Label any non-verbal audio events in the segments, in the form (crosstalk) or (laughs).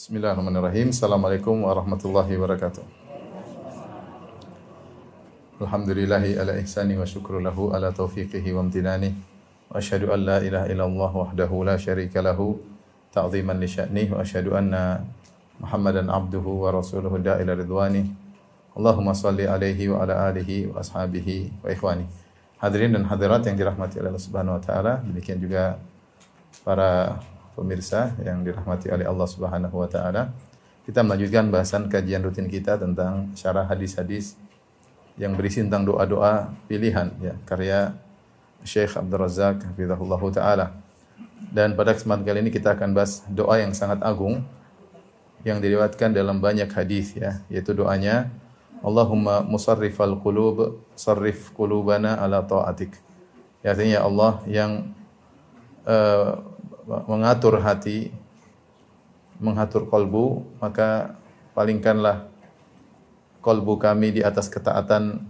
Bismillahirrahmanirrahim. Assalamualaikum warahmatullahi wabarakatuh. Alhamdulillahi ala ihsani wa syukru lahu ala taufiqihi wa amtinani. Wa asyhadu an la ilaha illallah wahdahu la syarika lahu ta'ziman li sya'nih wa asyhadu anna Muhammadan abduhu wa rasuluhu da'ila ridwani. Allahumma salli alaihi wa ala alihi wa ashabihi wa ikhwani. Hadirin dan hadirat yang dirahmati oleh Allah Subhanahu wa taala, demikian juga para pemirsa yang dirahmati oleh Allah Subhanahu wa taala. Kita melanjutkan bahasan kajian rutin kita tentang syarah hadis-hadis yang berisi tentang doa-doa pilihan ya, karya Syekh Abdul Razak hafizahullah taala. Dan pada kesempatan kali ini kita akan bahas doa yang sangat agung yang diriwayatkan dalam banyak hadis ya, yaitu doanya Allahumma musarrifal qulub sarrif qulubana ala taatik. Ya, artinya ya Allah yang uh, mengatur hati, mengatur kolbu, maka palingkanlah kolbu kami di atas ketaatan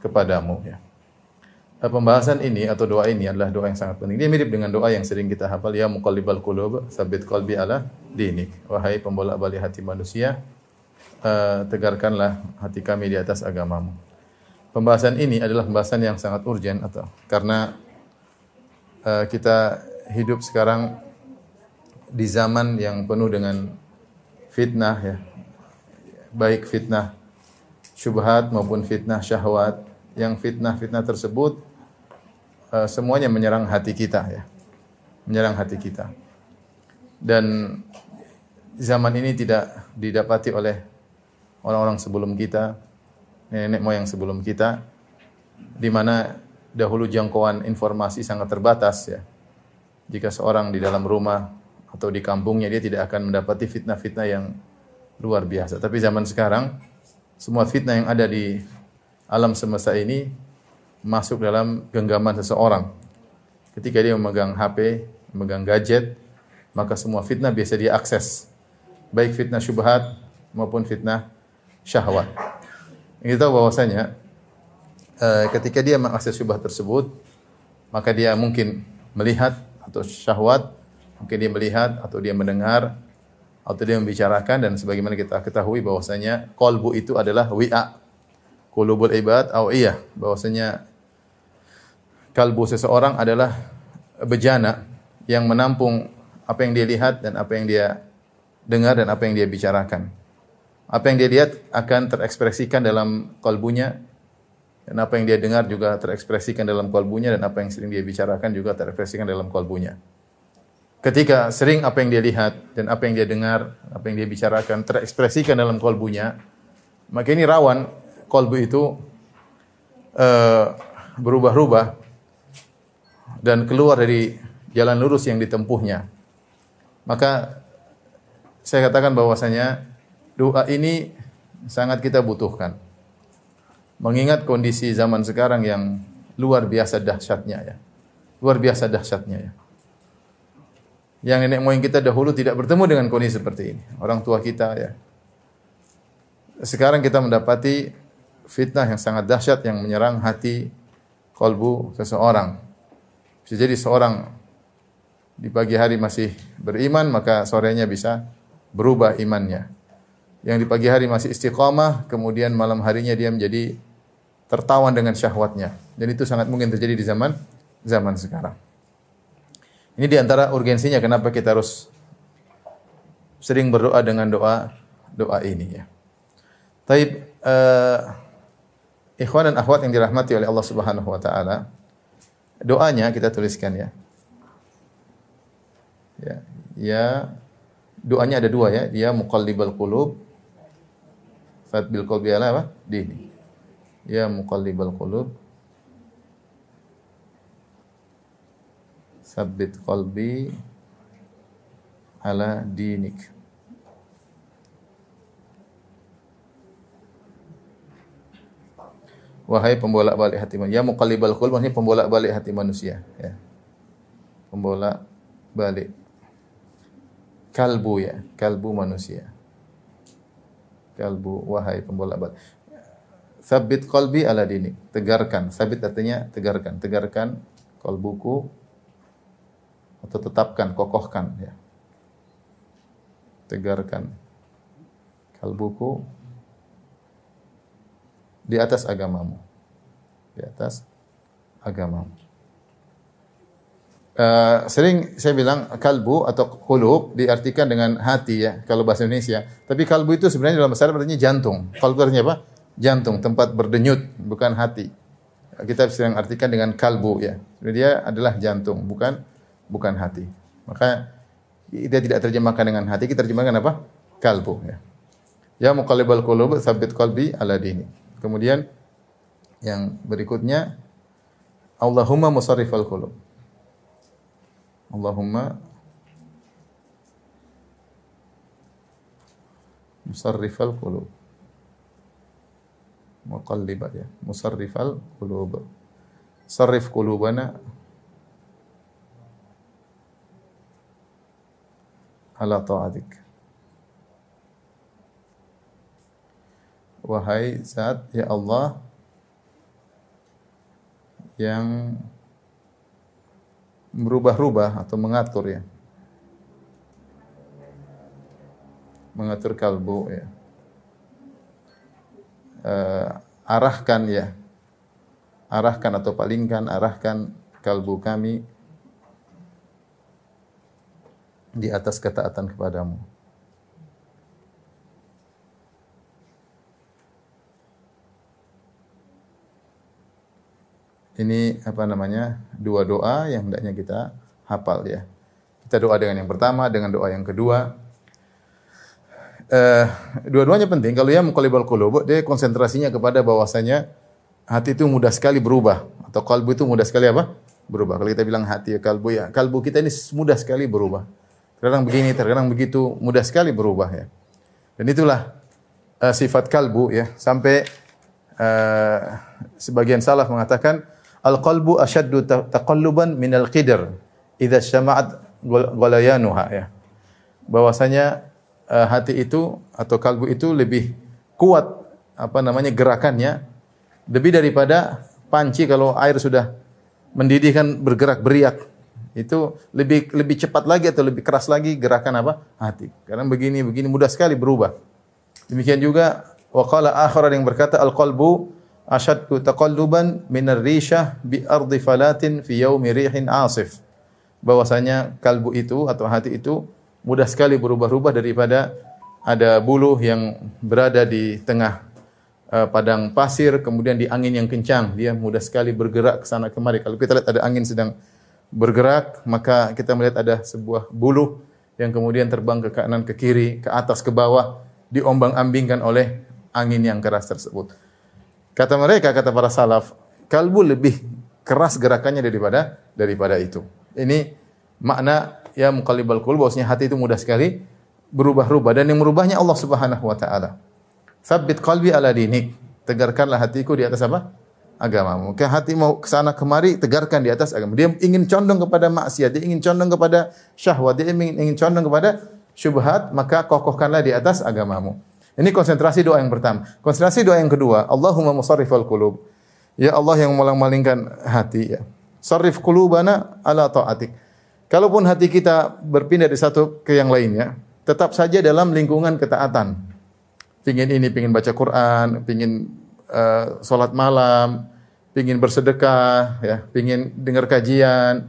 kepadamu. Ya. Eh, pembahasan ini atau doa ini adalah doa yang sangat penting. Dia mirip dengan doa yang sering kita hafal, ya muqallibal qulub, sabit qalbi ala dinik. Wahai pembolak-balik hati manusia, uh, tegarkanlah hati kami di atas agamamu. Pembahasan ini adalah pembahasan yang sangat urgen atau karena uh, kita hidup sekarang di zaman yang penuh dengan fitnah ya. Baik fitnah syubhat maupun fitnah syahwat. Yang fitnah-fitnah tersebut uh, semuanya menyerang hati kita ya. Menyerang hati kita. Dan zaman ini tidak didapati oleh orang-orang sebelum kita, nenek moyang sebelum kita, di mana dahulu jangkauan informasi sangat terbatas ya jika seorang di dalam rumah atau di kampungnya dia tidak akan mendapati fitnah-fitnah yang luar biasa. Tapi zaman sekarang semua fitnah yang ada di alam semesta ini masuk dalam genggaman seseorang. Ketika dia memegang HP, memegang gadget, maka semua fitnah biasa dia akses. Baik fitnah syubhat maupun fitnah syahwat. Kita tahu bahwasanya eh, ketika dia mengakses syubhat tersebut, maka dia mungkin melihat atau syahwat, mungkin dia melihat atau dia mendengar atau dia membicarakan dan sebagaimana kita ketahui bahwasanya kolbu itu adalah wi'a kulubul ibad atau iya bahwasanya kalbu seseorang adalah bejana yang menampung apa yang dia lihat dan apa yang dia dengar dan apa yang dia bicarakan. Apa yang dia lihat akan terekspresikan dalam kalbunya dan apa yang dia dengar juga terekspresikan dalam kalbunya dan apa yang sering dia bicarakan juga terekspresikan dalam kalbunya. Ketika sering apa yang dia lihat dan apa yang dia dengar, apa yang dia bicarakan terekspresikan dalam kalbunya, maka ini rawan kalbu itu uh, berubah-ubah dan keluar dari jalan lurus yang ditempuhnya. Maka saya katakan bahwasanya doa ini sangat kita butuhkan mengingat kondisi zaman sekarang yang luar biasa dahsyatnya ya. Luar biasa dahsyatnya ya. Yang nenek moyang kita dahulu tidak bertemu dengan kondisi seperti ini. Orang tua kita ya. Sekarang kita mendapati fitnah yang sangat dahsyat yang menyerang hati kolbu seseorang. Bisa jadi seorang di pagi hari masih beriman, maka sorenya bisa berubah imannya. Yang di pagi hari masih istiqamah, kemudian malam harinya dia menjadi tertawan dengan syahwatnya. Dan itu sangat mungkin terjadi di zaman zaman sekarang. Ini di antara urgensinya kenapa kita harus sering berdoa dengan doa doa ini ya. Taib uh, ikhwan dan akhwat yang dirahmati oleh Allah Subhanahu wa taala. Doanya kita tuliskan ya. Ya, ya doanya ada dua ya. Dia muqallibal qulub. Fat bil qalbi ala apa? Dini ya muqallibal qulub. Sabbit qalbi ala dinik. Wahai pembolak-balik hati manusia. Ya muqallibal qulub maksudnya pembolak-balik hati manusia ya. Pembolak-balik kalbu ya. Kalbu manusia. Kalbu wahai pembolak-balik Sabit kolbi ala dini. Tegarkan. Sabit artinya tegarkan. Tegarkan kolbuku atau tetapkan, kokohkan. Ya. tegarkan kalbuku di atas agamamu. Di atas agamamu. Uh, sering saya bilang kalbu atau kulub diartikan dengan hati ya kalau bahasa Indonesia. Tapi kalbu itu sebenarnya dalam bahasa Arab artinya jantung. Kalbu artinya apa? Jantung, tempat berdenyut, bukan hati. Kita sering artikan dengan kalbu ya. Jadi dia adalah jantung, bukan bukan hati. Maka dia tidak terjemahkan dengan hati, kita terjemahkan apa? Kalbu ya. Ya muqallibal qulub, sabit qalbi ala dini. Kemudian yang berikutnya Allahumma musarrifal qulub. Allahumma musarrifal qulub. Muqallibat ya, musarrifal qulub. Sarrif qulubana ala ta'atik. Wahai zat ya Allah yang merubah-rubah atau mengatur ya. Mengatur kalbu ya. Uh, arahkan ya. Arahkan atau palingkan, arahkan kalbu kami di atas ketaatan kepadamu. Ini apa namanya? Dua doa yang hendaknya kita hafal ya. Kita doa dengan yang pertama, dengan doa yang kedua. Uh, dua-duanya penting. Kalau yang muqallibal qulub, dia konsentrasinya kepada bahwasanya hati itu mudah sekali berubah atau kalbu itu mudah sekali apa? Berubah. Kalau kita bilang hati ya kalbu ya, kalbu kita ini mudah sekali berubah. Terkadang begini, terkadang begitu, mudah sekali berubah ya. Dan itulah uh, sifat kalbu ya. Sampai uh, sebagian salaf mengatakan Al-qalbu asyaddu taqalluban min al-qidr idza syama'at ghalayanuha ya. Bahwasanya uh, hati itu atau kalbu itu lebih kuat apa namanya gerakannya. Lebih daripada panci kalau air sudah mendidih kan bergerak beriak. Itu lebih lebih cepat lagi atau lebih keras lagi gerakan apa? Hati. Karena begini begini mudah sekali berubah. Demikian juga waqala akhar yang berkata al qalbu asyaddu taqalluban minar rishah bi ardi falatin fi yaumi rihin asif. Bahwasanya kalbu itu atau hati itu mudah sekali berubah-ubah daripada ada buluh yang berada di tengah uh, padang pasir kemudian di angin yang kencang. Dia mudah sekali bergerak ke sana kemari. Kalau kita lihat ada angin sedang bergerak maka kita melihat ada sebuah buluh yang kemudian terbang ke kanan ke kiri ke atas ke bawah diombang-ambingkan oleh angin yang keras tersebut. Kata mereka, kata para salaf, kalbu lebih keras gerakannya daripada daripada itu. Ini makna ya muqallibal qulub bahwasanya hati itu mudah sekali berubah-ubah dan yang merubahnya Allah Subhanahu wa taala. Tsabbit qalbi ala dinik. Tegarkanlah hatiku di atas apa? agamamu. Ke hati mau ke sana kemari, tegarkan di atas agama. Dia ingin condong kepada maksiat, dia ingin condong kepada syahwat, dia ingin, ingin condong kepada syubhat, maka kokohkanlah di atas agamamu. Ini konsentrasi doa yang pertama. Konsentrasi doa yang kedua, Allahumma musarrifal qulub. Ya Allah yang malang-malingkan hati ya. Sarrif qulubana ala taatik. Kalaupun hati kita berpindah dari satu ke yang lainnya, tetap saja dalam lingkungan ketaatan. Pingin ini, pingin baca Quran, pingin uh, sholat malam, pingin bersedekah, ya, pingin dengar kajian.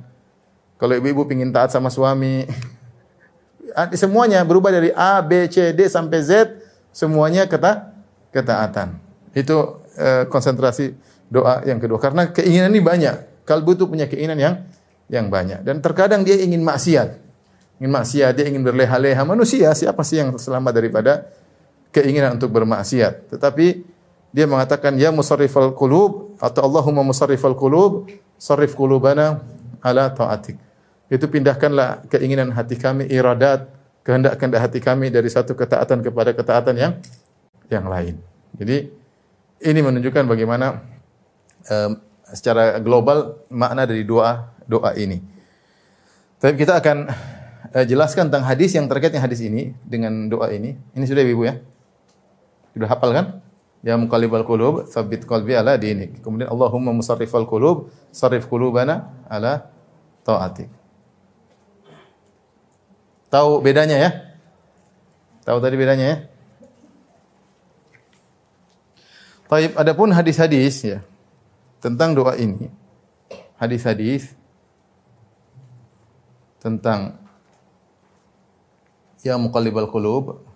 Kalau ibu-ibu pingin taat sama suami, (laughs) semuanya berubah dari A, B, C, D sampai Z Semuanya kata ketaatan. Itu eh, konsentrasi doa yang kedua. Karena keinginan ini banyak. Kalbu itu punya keinginan yang yang banyak. Dan terkadang dia ingin maksiat. Ingin maksiat, dia ingin berleha-leha. Manusia siapa sih yang selamat daripada keinginan untuk bermaksiat. Tetapi dia mengatakan ya musarrifal qulub atau Allahumma musarrifal qulub sarrif qulubana ala taatik. Itu pindahkanlah keinginan hati kami iradat kehendak-kehendak hati kami dari satu ketaatan kepada ketaatan yang yang lain. Jadi ini menunjukkan bagaimana um, secara global makna dari doa doa ini. Tapi kita akan uh, jelaskan tentang hadis yang terkait dengan hadis ini dengan doa ini. Ini sudah Ibu ya? Sudah hafal kan? Ya muqallibal qulub, tsabbit qalbi ala dinik. Kemudian Allahumma musarrifal qulub, sarrif qulubana ala taatik. Tahu bedanya ya? Tahu tadi bedanya ya? Taib, adapun hadis-hadis ya tentang doa ini. Hadis-hadis tentang ya muqallibal qulub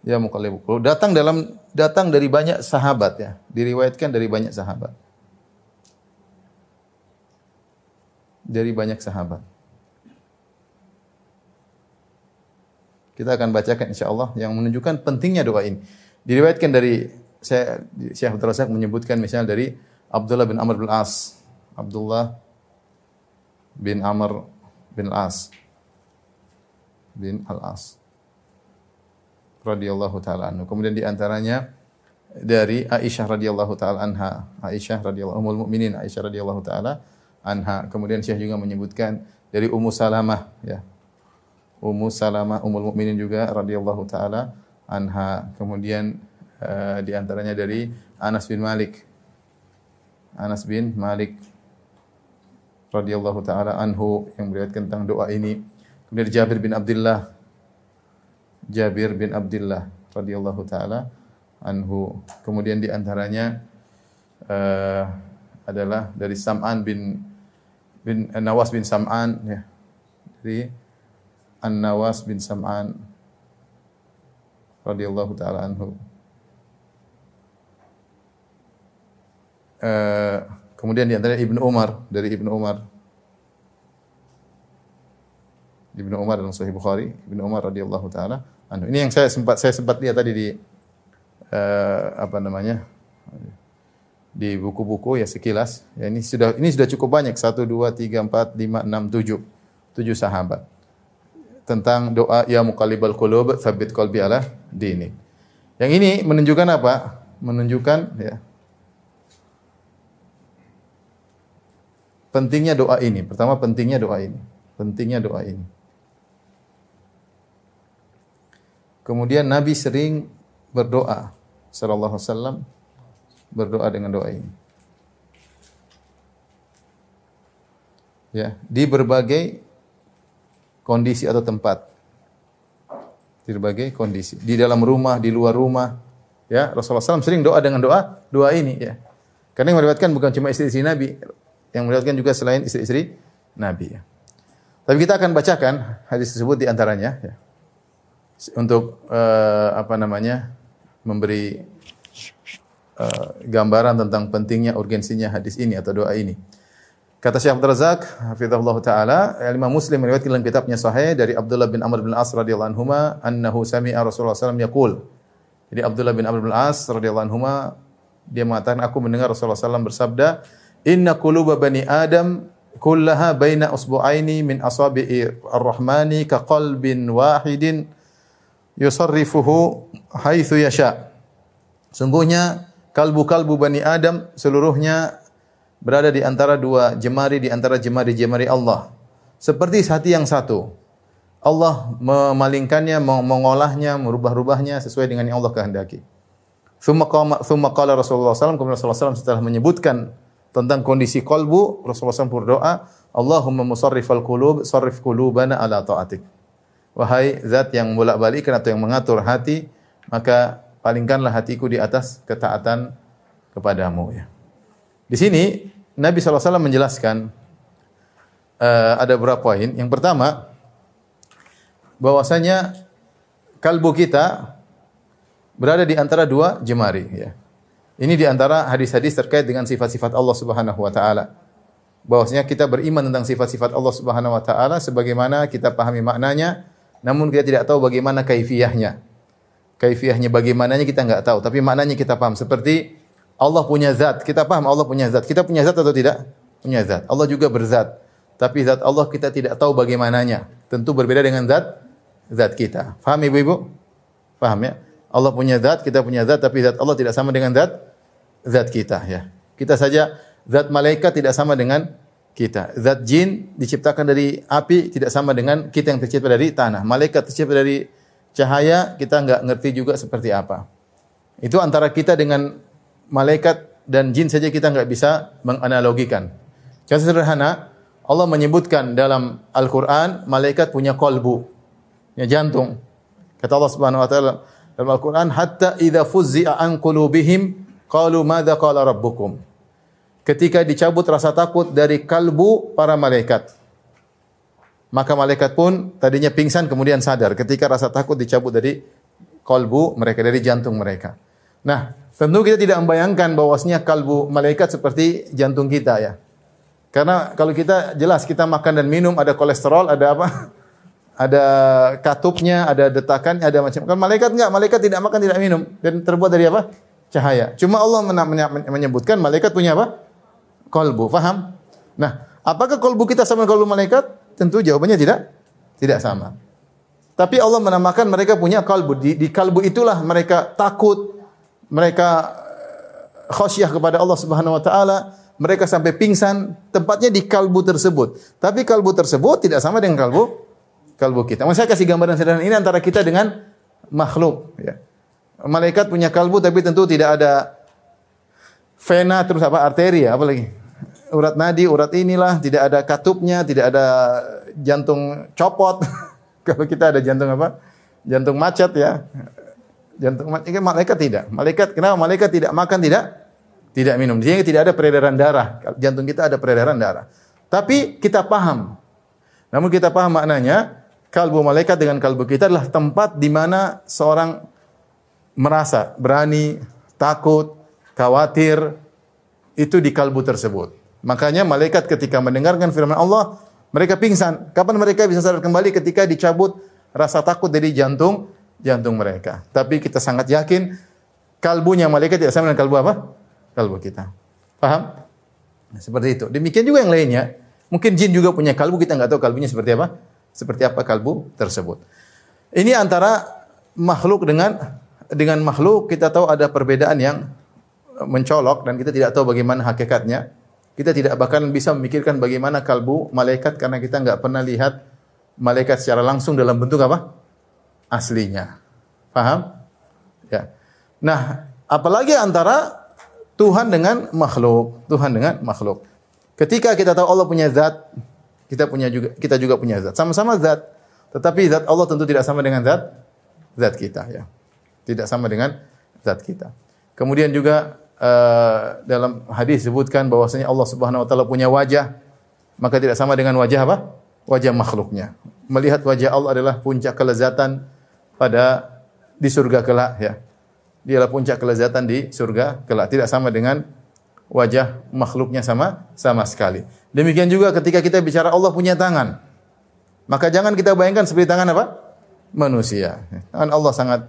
Ya muqallibul qulub datang dalam datang dari banyak sahabat ya, diriwayatkan dari banyak sahabat. Dari banyak sahabat. Kita akan bacakan insyaallah yang menunjukkan pentingnya doa ini. Diriwayatkan dari saya Syekh Abdul Razak menyebutkan misalnya dari Abdullah bin Amr bin As. Abdullah bin Amr bin As bin Al-As radhiyallahu taala anhu. Kemudian di antaranya dari Aisyah radhiyallahu taala anha. Aisyah radhiyallahu ummul mukminin Aisyah radhiyallahu taala anha. Kemudian Syekh juga menyebutkan dari Ummu Salamah ya. Ummu Salamah Ummul Mukminin juga radhiyallahu taala anha. Kemudian uh, di antaranya dari Anas bin Malik. Anas bin Malik radhiyallahu taala anhu yang meriwayatkan tentang doa ini. Kemudian Jabir bin Abdullah Jabir bin Abdullah radhiyallahu taala anhu. Kemudian di antaranya uh, adalah dari Sam'an bin bin Nawas bin Sam'an ya. Dari An-Nawas bin Sam'an radhiyallahu taala anhu. Uh, kemudian di antara Ibnu Umar dari Ibnu Umar Ibnu Umar dalam Sahih Bukhari Ibnu Umar radhiyallahu taala anhu. Ini yang saya sempat saya sempat lihat tadi di uh, apa namanya di buku-buku ya sekilas. Ya ini sudah ini sudah cukup banyak 1 2 3 4 5 6 7 7 sahabat tentang doa ya muqallibal qulub tsabbit qalbi ala dini. Yang ini menunjukkan apa? Menunjukkan ya pentingnya doa ini. Pertama pentingnya doa ini. Pentingnya doa ini. Kemudian Nabi sering berdoa sallallahu alaihi wasallam berdoa dengan doa ini. Ya, di berbagai kondisi atau tempat. Di berbagai kondisi. Di dalam rumah, di luar rumah. Ya, Rasulullah SAW sering doa dengan doa, doa ini ya. Karena yang meriwayatkan bukan cuma istri-istri Nabi, yang meriwayatkan juga selain istri-istri Nabi ya. Tapi kita akan bacakan hadis tersebut di antaranya ya. Untuk uh, apa namanya? memberi uh, gambaran tentang pentingnya urgensinya hadis ini atau doa ini. Kata Syekh Abdul Razak, hafizahullah taala, Imam Muslim meriwayatkan dalam kitabnya Sahih dari Abdullah bin Amr bin As radhiyallahu anhuma annahu sami'a Rasulullah yaqul. Jadi Abdullah bin Amr bin As radhiyallahu anhuma dia mengatakan aku mendengar Rasulullah SAW bersabda, "Inna quluba bani Adam kullaha baina usbu'aini min asabi'i ar-rahmani ka qalbin wahidin yusarrifuhu haitsu yasha." Sungguhnya kalbu-kalbu bani Adam seluruhnya berada di antara dua jemari di antara jemari-jemari Allah. Seperti hati yang satu. Allah memalingkannya, mengolahnya, merubah-rubahnya sesuai dengan yang Allah kehendaki. Thumma qala Rasulullah SAW, kemudian Rasulullah SAW setelah menyebutkan tentang kondisi kolbu, Rasulullah SAW berdoa, Allahumma musarrifal qulub, sarrif qulubana ala ta'atik. Wahai zat yang bolak-balikan atau yang mengatur hati, maka palingkanlah hatiku di atas ketaatan kepadamu ya. Di sini Nabi SAW menjelaskan uh, ada beberapa poin. Yang pertama, bahwasanya kalbu kita berada di antara dua jemari. Ya. Ini di antara hadis-hadis terkait dengan sifat-sifat Allah Subhanahu Wa Taala. Bahwasanya kita beriman tentang sifat-sifat Allah Subhanahu Wa Taala sebagaimana kita pahami maknanya, namun kita tidak tahu bagaimana kaifiyahnya. Kaifiyahnya bagaimananya kita nggak tahu, tapi maknanya kita paham. Seperti Allah punya zat. Kita paham Allah punya zat. Kita punya zat atau tidak? Punya zat. Allah juga berzat. Tapi zat Allah kita tidak tahu bagaimananya. Tentu berbeda dengan zat zat kita. Faham Ibu-ibu? Faham ya? Allah punya zat, kita punya zat, tapi zat Allah tidak sama dengan zat zat kita ya. Kita saja zat malaikat tidak sama dengan kita. Zat jin diciptakan dari api tidak sama dengan kita yang tercipta dari tanah. Malaikat tercipta dari cahaya, kita nggak ngerti juga seperti apa. Itu antara kita dengan malaikat dan jin saja kita nggak bisa menganalogikan. Contoh sederhana, Allah menyebutkan dalam Al-Qur'an malaikat punya kolbu, ya jantung. Kata Allah Subhanahu wa taala dalam Al-Qur'an hatta idza fuzzi'a an qulubihim qalu madza qala rabbukum. Ketika dicabut rasa takut dari kalbu para malaikat. Maka malaikat pun tadinya pingsan kemudian sadar ketika rasa takut dicabut dari kalbu mereka dari jantung mereka. Nah, tentu kita tidak membayangkan bahwasanya kalbu malaikat seperti jantung kita ya. Karena kalau kita jelas kita makan dan minum ada kolesterol, ada apa? (laughs) Ada katupnya, ada detakan, ada macam. Kan malaikat enggak, malaikat tidak makan, tidak minum dan terbuat dari apa? Cahaya. Cuma Allah menyebutkan malaikat punya apa? Kolbu, faham? Nah, apakah kolbu kita sama kolbu malaikat? Tentu jawabannya tidak tidak sama. Tapi Allah menamakan mereka punya kalbu. Di, di kalbu itulah mereka takut, mereka khasyah kepada Allah Subhanahu wa taala, mereka sampai pingsan, tempatnya di kalbu tersebut. Tapi kalbu tersebut tidak sama dengan kalbu kalbu kita. Mau saya kasih gambaran sederhana ini antara kita dengan makhluk. Ya. Malaikat punya kalbu tapi tentu tidak ada vena terus apa arteri ya, apa lagi? Urat nadi, urat inilah, tidak ada katupnya, tidak ada jantung copot. (laughs) Kalau kita ada jantung apa? Jantung macet ya. Jantung macet, malaikat tidak. Malaikat kenapa? Malaikat tidak makan, tidak tidak minum. Sehingga tidak ada peredaran darah. Jantung kita ada peredaran darah. Tapi kita paham. Namun kita paham maknanya, kalbu malaikat dengan kalbu kita adalah tempat di mana seorang merasa berani, takut, khawatir, itu di kalbu tersebut. Makanya malaikat ketika mendengarkan firman Allah, mereka pingsan. Kapan mereka bisa sadar kembali ketika dicabut rasa takut dari jantung jantung mereka. Tapi kita sangat yakin kalbunya malaikat tidak sama dengan kalbu apa? kalbu kita. Paham? Nah, seperti itu. Demikian juga yang lainnya. Mungkin jin juga punya kalbu, kita nggak tahu kalbunya seperti apa. Seperti apa kalbu tersebut. Ini antara makhluk dengan dengan makhluk kita tahu ada perbedaan yang mencolok dan kita tidak tahu bagaimana hakikatnya. Kita tidak bahkan bisa memikirkan bagaimana kalbu malaikat karena kita nggak pernah lihat malaikat secara langsung dalam bentuk apa? Aslinya. Paham? Ya. Nah, apalagi antara Tuhan dengan makhluk, Tuhan dengan makhluk. Ketika kita tahu Allah punya zat, kita punya juga kita juga punya zat. Sama-sama zat, tetapi zat Allah tentu tidak sama dengan zat zat kita ya. Tidak sama dengan zat kita. Kemudian juga uh, dalam hadis disebutkan bahwasanya Allah Subhanahu wa taala punya wajah, maka tidak sama dengan wajah apa? Wajah makhluknya. Melihat wajah Allah adalah puncak kelezatan pada di surga kelak ya. Dialah puncak kelezatan di surga kelak. Tidak sama dengan wajah makhluknya sama sama sekali. Demikian juga ketika kita bicara Allah punya tangan. Maka jangan kita bayangkan seperti tangan apa? Manusia. Tangan Allah sangat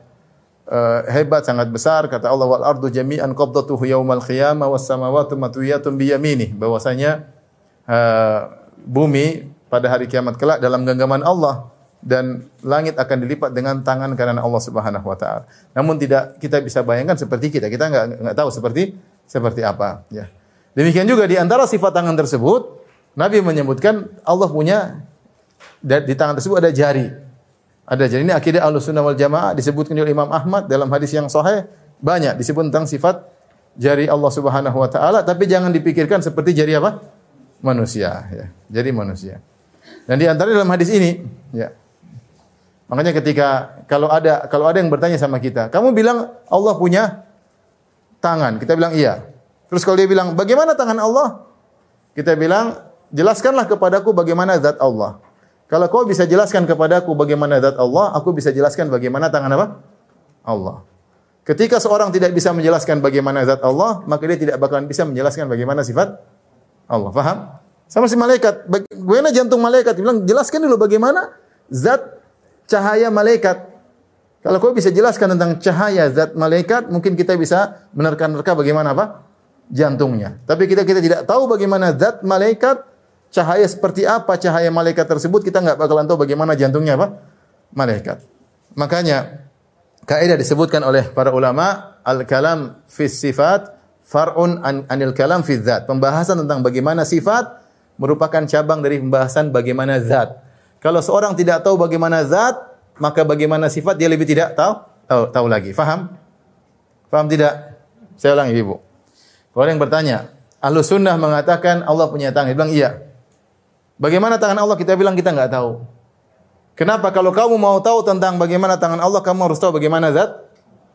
uh, hebat, sangat besar. Kata Allah wal ardu jami'an qabdatuhu yaumal qiyamah was samawati matwiyatun bi yaminih. Bahwasanya uh, bumi pada hari kiamat kelak dalam genggaman Allah dan langit akan dilipat dengan tangan kanan Allah Subhanahu wa taala. Namun tidak kita bisa bayangkan seperti kita. Kita enggak enggak tahu seperti seperti apa, ya. Demikian juga di antara sifat tangan tersebut, Nabi menyebutkan Allah punya di tangan tersebut ada jari. Ada jari ini akidah Ahlussunnah wal Jamaah disebutkan oleh Imam Ahmad dalam hadis yang sahih banyak disebut tentang sifat jari Allah Subhanahu wa taala tapi jangan dipikirkan seperti jari apa? manusia ya. Jari manusia. Dan di antara dalam hadis ini ya Makanya ketika kalau ada kalau ada yang bertanya sama kita, kamu bilang Allah punya tangan, kita bilang iya. Terus kalau dia bilang, bagaimana tangan Allah? Kita bilang, jelaskanlah kepadaku bagaimana zat Allah. Kalau kau bisa jelaskan kepadaku bagaimana zat Allah, aku bisa jelaskan bagaimana tangan apa? Allah. Ketika seorang tidak bisa menjelaskan bagaimana zat Allah, maka dia tidak bakalan bisa menjelaskan bagaimana sifat Allah. Faham? Sama si malaikat. Bagaimana jantung malaikat? Dia bilang, jelaskan dulu bagaimana zat cahaya malaikat. Kalau kau bisa jelaskan tentang cahaya zat malaikat, mungkin kita bisa menerka-nerka bagaimana apa? Jantungnya. Tapi kita kita tidak tahu bagaimana zat malaikat, cahaya seperti apa cahaya malaikat tersebut, kita nggak bakalan tahu bagaimana jantungnya apa? Malaikat. Makanya kaidah disebutkan oleh para ulama al-kalam fi sifat far'un an, anil kalam fi zat. Pembahasan tentang bagaimana sifat merupakan cabang dari pembahasan bagaimana zat. Kalau seorang tidak tahu bagaimana zat, maka bagaimana sifat dia lebih tidak tahu tahu, tahu lagi. Faham? Faham tidak? Saya ulangi Ibu. Kalau yang bertanya, Ahlu sunnah mengatakan Allah punya tangan. Dia bilang iya. Bagaimana tangan Allah kita bilang kita nggak tahu. Kenapa? Kalau kamu mau tahu tentang bagaimana tangan Allah, kamu harus tahu bagaimana zat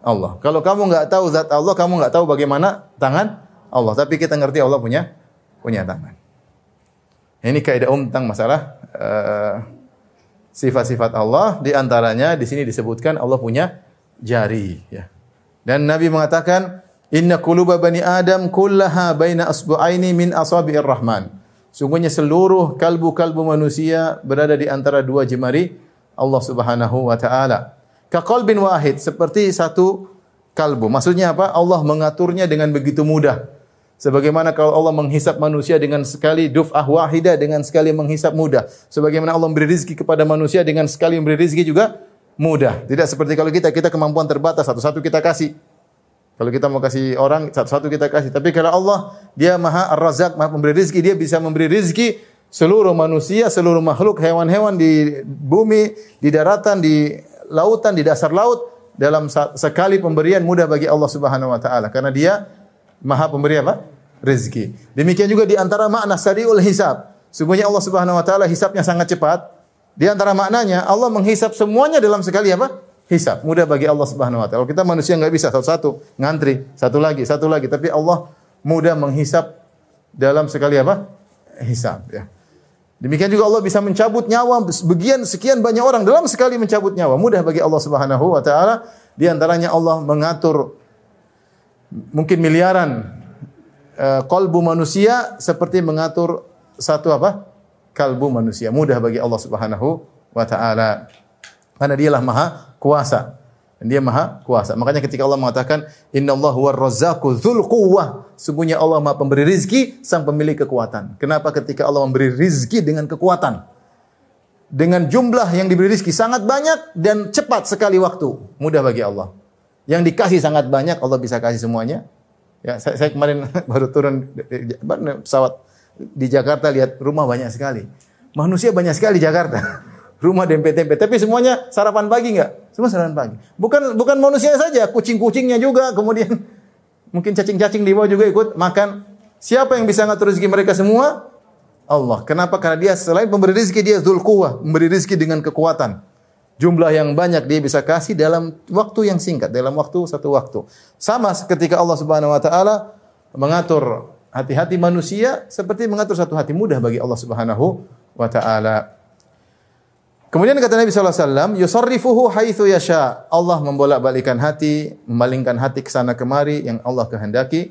Allah. Kalau kamu nggak tahu zat Allah, kamu nggak tahu bagaimana tangan Allah. Tapi kita ngerti Allah punya punya tangan. Ini kaidah umum tentang masalah uh, sifat-sifat Allah. Di antaranya di sini disebutkan Allah punya jari. Ya. Dan Nabi mengatakan, Inna kuluba bani Adam kullaha baina asbu'aini min asabi'ir rahman. Sungguhnya seluruh kalbu-kalbu manusia berada di antara dua jemari Allah Subhanahu wa taala. Ka qalbin wahid, seperti satu kalbu. Maksudnya apa? Allah mengaturnya dengan begitu mudah. Sebagaimana kalau Allah menghisap manusia dengan sekali duf'ah wahida dengan sekali menghisap mudah. Sebagaimana Allah memberi rizki kepada manusia dengan sekali memberi rizki juga mudah. Tidak seperti kalau kita, kita kemampuan terbatas, satu-satu kita kasih. Kalau kita mau kasih orang satu-satu kita kasih. Tapi kalau Allah dia Maha Ar-Razzaq, Maha pemberi rezeki, dia bisa memberi rezeki seluruh manusia, seluruh makhluk, hewan-hewan di bumi, di daratan, di lautan, di dasar laut dalam sekali pemberian mudah bagi Allah Subhanahu wa taala karena dia Maha pemberi apa? Rezeki. Demikian juga di antara makna sariul hisab. Sungguhnya Allah Subhanahu wa taala hisabnya sangat cepat. Di antara maknanya Allah menghisap semuanya dalam sekali apa? Hisab. Mudah bagi Allah Subhanahu wa taala. Kalau kita manusia nggak bisa satu-satu, ngantri, satu lagi, satu lagi, tapi Allah mudah menghisap dalam sekali apa? Hisab ya. Demikian juga Allah bisa mencabut nyawa bagian sekian banyak orang dalam sekali mencabut nyawa. Mudah bagi Allah Subhanahu wa taala. Di antaranya Allah mengatur mungkin miliaran uh, kolbu manusia seperti mengatur satu apa? kalbu manusia. Mudah bagi Allah Subhanahu wa taala. Karena dialah maha kuasa. Dan dia maha kuasa. Makanya ketika Allah mengatakan, Inna Allah huwa razzaku dhul quwwah. Sungguhnya Allah maha pemberi rizki, sang pemilik kekuatan. Kenapa ketika Allah memberi rizki dengan kekuatan? Dengan jumlah yang diberi rizki sangat banyak dan cepat sekali waktu. Mudah bagi Allah. Yang dikasih sangat banyak, Allah bisa kasih semuanya. Ya, saya, saya kemarin (laughs) baru turun pesawat di Jakarta lihat rumah banyak sekali. Manusia banyak sekali di Jakarta. (laughs) rumah dempet-dempet. Tapi semuanya sarapan pagi enggak? Semua sarapan pagi. Bukan bukan manusia saja, kucing-kucingnya juga, kemudian (laughs) mungkin cacing-cacing di bawah juga ikut makan. Siapa yang bisa ngatur rezeki mereka semua? Allah. Kenapa? Karena dia selain pemberi rezeki dia Dzul memberi rezeki dengan kekuatan. Jumlah yang banyak dia bisa kasih dalam waktu yang singkat, dalam waktu satu waktu. Sama ketika Allah Subhanahu wa taala mengatur hati-hati manusia seperti mengatur satu hati mudah bagi Allah Subhanahu wa taala. Kemudian kata Nabi SAW, yusarrifuhu haitsu yasha. Allah membolak-balikan hati, memalingkan hati ke sana kemari yang Allah kehendaki.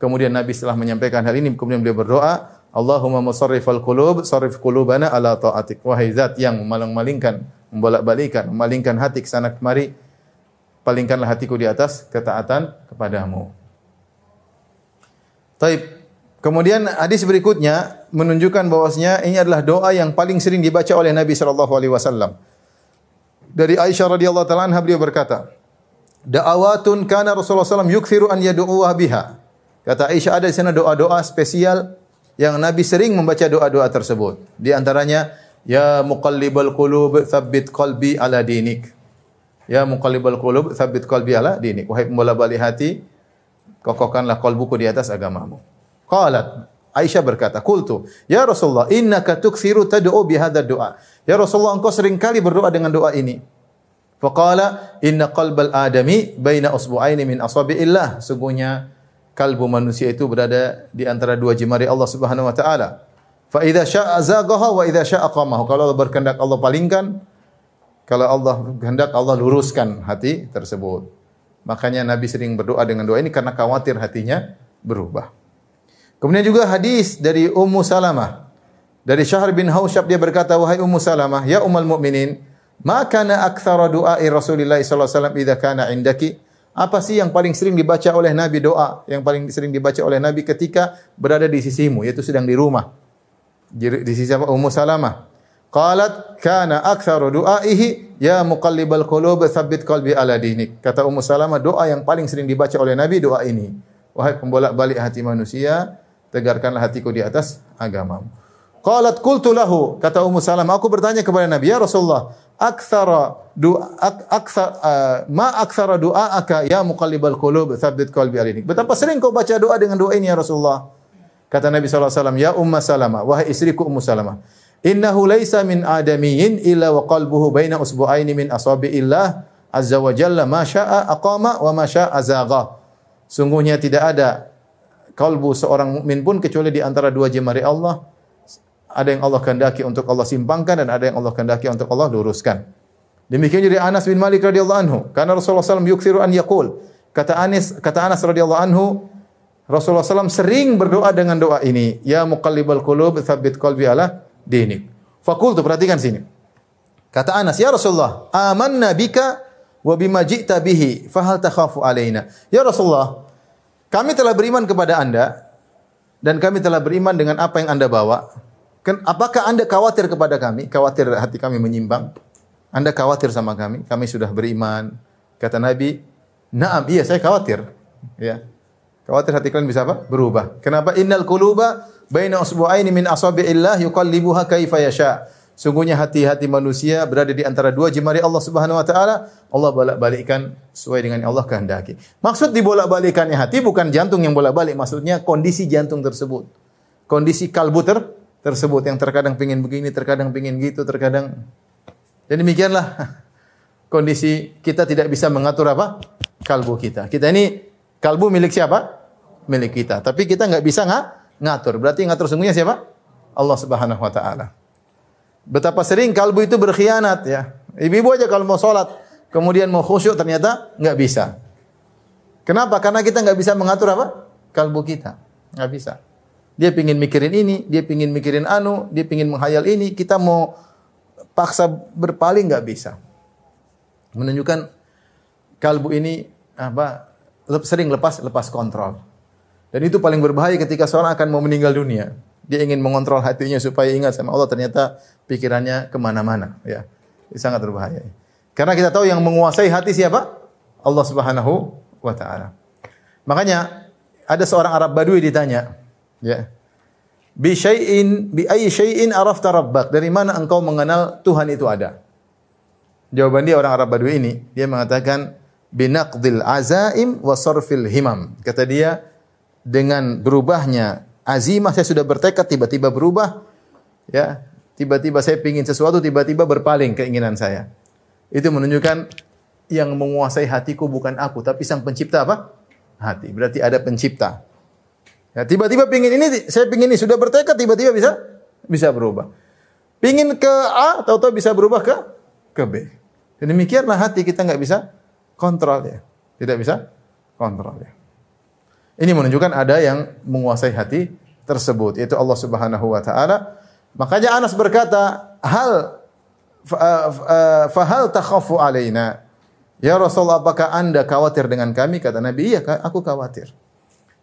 Kemudian Nabi setelah menyampaikan hal ini, kemudian beliau berdoa, Allahumma musarrifal qulub, sarrif qulubana ala ta'atik. Wahai zat yang memaling-malingkan, membolak-balikan, memalingkan hati ke sana kemari, palingkanlah hatiku di atas ketaatan kepadamu. Taib. Kemudian hadis berikutnya menunjukkan bahwasanya ini adalah doa yang paling sering dibaca oleh Nabi sallallahu alaihi wasallam. Dari Aisyah radhiyallahu taala anha beliau berkata, "Da'awatun kana Rasulullah SAW yukthiru an yad'uha biha." Kata Aisyah ada di sana doa-doa spesial yang Nabi sering membaca doa-doa tersebut. Di antaranya, "Ya muqallibal qulub, tsabbit qalbi ala dinik." Ya muqallibal qulub, tsabbit qalbi ala dinik. Wahai pembolak-balik hati, kokohkanlah kalbuku di atas agamamu. Qalat Aisyah berkata, "Qultu, ya Rasulullah, innaka tuksiru tad'u bi hadzal doa." Ya Rasulullah, engkau sering kali berdoa dengan doa ini. Faqala, "Inna qalbal adami baina usbu'aini min asabi'illah." Sungguhnya kalbu manusia itu berada di antara dua jemari Allah Subhanahu wa taala. Fa idza syaa'a zaghaha wa idza syaa'a qamahu. Kalau Allah berkehendak Allah palingkan, kalau Allah kehendak Allah luruskan hati tersebut. Makanya Nabi sering berdoa dengan doa ini karena khawatir hatinya berubah. Kemudian juga hadis dari Ummu Salamah. Dari Syahr bin Hausyab dia berkata, "Wahai Ummu Salamah, ya ummul mukminin, ma kana aktsara du'ai Rasulillah sallallahu alaihi wasallam kana indaki?" Apa sih yang paling sering dibaca oleh Nabi doa yang paling sering dibaca oleh Nabi ketika berada di sisimu yaitu sedang di rumah. Di sisi apa? Ummu Salamah. Qalat kana aktsaru du'aihi ya muqallibal qulub tsabbit qalbi ala dinik. Kata Ummu Salamah doa yang paling sering dibaca oleh Nabi doa ini. Wahai pembolak-balik hati manusia, tegarkanlah hatiku di atas agamamu. Qalat qultu lahu, kata Ummu Salamah, aku bertanya kepada Nabi, ya Rasulullah, aktsara doa aktsar uh, ma aktsara doaaka ya muqallibal qulub tsabbit qalbi alinik. Betapa sering kau baca doa dengan doa ini ya Rasulullah? Kata Nabi SAW, Ya Umma Salamah, wahai istriku Ummu Salamah, Innahu laisa min adamiyin illa wa qalbuhu baina usbu'aini min asabi'illah azza wa jalla ma syaa aqama wa ma syaa azagha. Sungguhnya tidak ada kalbu seorang mukmin pun kecuali di antara dua jemari Allah ada yang Allah kehendaki untuk Allah simpangkan dan ada yang Allah kehendaki untuk Allah luruskan. Demikian juga Anas bin Malik radhiyallahu anhu. Karena Rasulullah SAW yuksiru an yaqul. Kata Anas, kata Anas radhiyallahu anhu, Rasulullah SAW sering berdoa dengan doa ini. Ya muqallibal qulub, tsabbit qalbi ala dinik. Fakultu, perhatikan sini. Kata Anas, Ya Rasulullah, amanna bika wa bima ji'ta bihi, fahal takhafu alaina. Ya Rasulullah, kami telah beriman kepada anda, dan kami telah beriman dengan apa yang anda bawa. Apakah anda khawatir kepada kami? Khawatir hati kami menyimpang? Anda khawatir sama kami? Kami sudah beriman. Kata Nabi, Naam, iya saya khawatir. Ya. Khawatir hati kalian bisa apa? Berubah. Kenapa? Innal quluba baina usbu'aini min asabi'illah yuqallibuha kaifa. Sungguhnya hati-hati manusia berada di antara dua jemari Allah Subhanahu wa taala. Allah bolak-balikkan sesuai dengan Allah kehendaki. Maksud dibolak-balikannya hati bukan jantung yang bolak-balik, maksudnya kondisi jantung tersebut. Kondisi kalbu ter tersebut yang terkadang pingin begini, terkadang pingin gitu, terkadang jadi demikianlah (laughs) kondisi kita tidak bisa mengatur apa? kalbu kita. Kita ini kalbu milik siapa? Milik kita. Tapi kita nggak bisa nggak ngatur. Berarti ngatur sungguhnya siapa? Allah Subhanahu wa taala. Betapa sering kalbu itu berkhianat ya. Ibu-ibu aja kalau mau sholat, kemudian mau khusyuk ternyata nggak bisa. Kenapa? Karena kita nggak bisa mengatur apa? Kalbu kita. Nggak bisa. Dia pingin mikirin ini, dia pingin mikirin anu, dia pingin menghayal ini. Kita mau paksa berpaling nggak bisa. Menunjukkan kalbu ini apa sering lepas lepas kontrol. Dan itu paling berbahaya ketika seorang akan mau meninggal dunia. Dia ingin mengontrol hatinya supaya ingat sama Allah, ternyata pikirannya ke mana-mana. Ya, itu sangat berbahaya. Karena kita tahu yang menguasai hati siapa? Allah Subhanahu wa Ta'ala. Makanya ada seorang Arab Badui ditanya, ya, bi syai'in bi ayyi syai'in arafta rabbak? Dari mana engkau mengenal Tuhan itu ada? Jawaban dia orang Arab Badui ini, dia mengatakan binaqdil azaim wa sarfil himam. Kata dia, dengan berubahnya azimah saya sudah bertekad tiba-tiba berubah. Ya tiba-tiba saya ingin sesuatu tiba-tiba berpaling keinginan saya. Itu menunjukkan yang menguasai hatiku bukan aku tapi sang pencipta apa? Hati. Berarti ada pencipta. Ya tiba-tiba pingin ini saya pingin ini. Sudah bertekad tiba-tiba bisa bisa berubah. Pingin ke A tahu-tahu bisa berubah ke ke B. Demikianlah hati kita nggak bisa kontrol ya. Tidak bisa kontrol ya. Ini menunjukkan ada yang menguasai hati tersebut yaitu Allah Subhanahu wa taala. Makanya Anas berkata, "Hal fahal takhafu alaina?" Ya Rasulullah, apakah Anda khawatir dengan kami? Kata Nabi, "Iya, aku khawatir."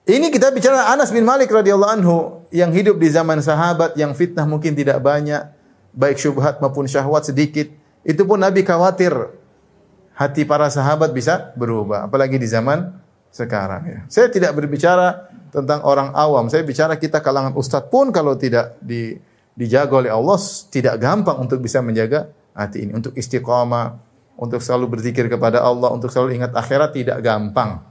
Ini kita bicara Anas bin Malik radhiyallahu anhu yang hidup di zaman sahabat yang fitnah mungkin tidak banyak, baik syubhat maupun syahwat sedikit. Itu pun Nabi khawatir hati para sahabat bisa berubah, apalagi di zaman sekarang ya. Saya tidak berbicara tentang orang awam, saya bicara kita kalangan ustadz pun kalau tidak di, dijaga oleh Allah tidak gampang untuk bisa menjaga hati ini, untuk istiqamah, untuk selalu berzikir kepada Allah, untuk selalu ingat akhirat tidak gampang.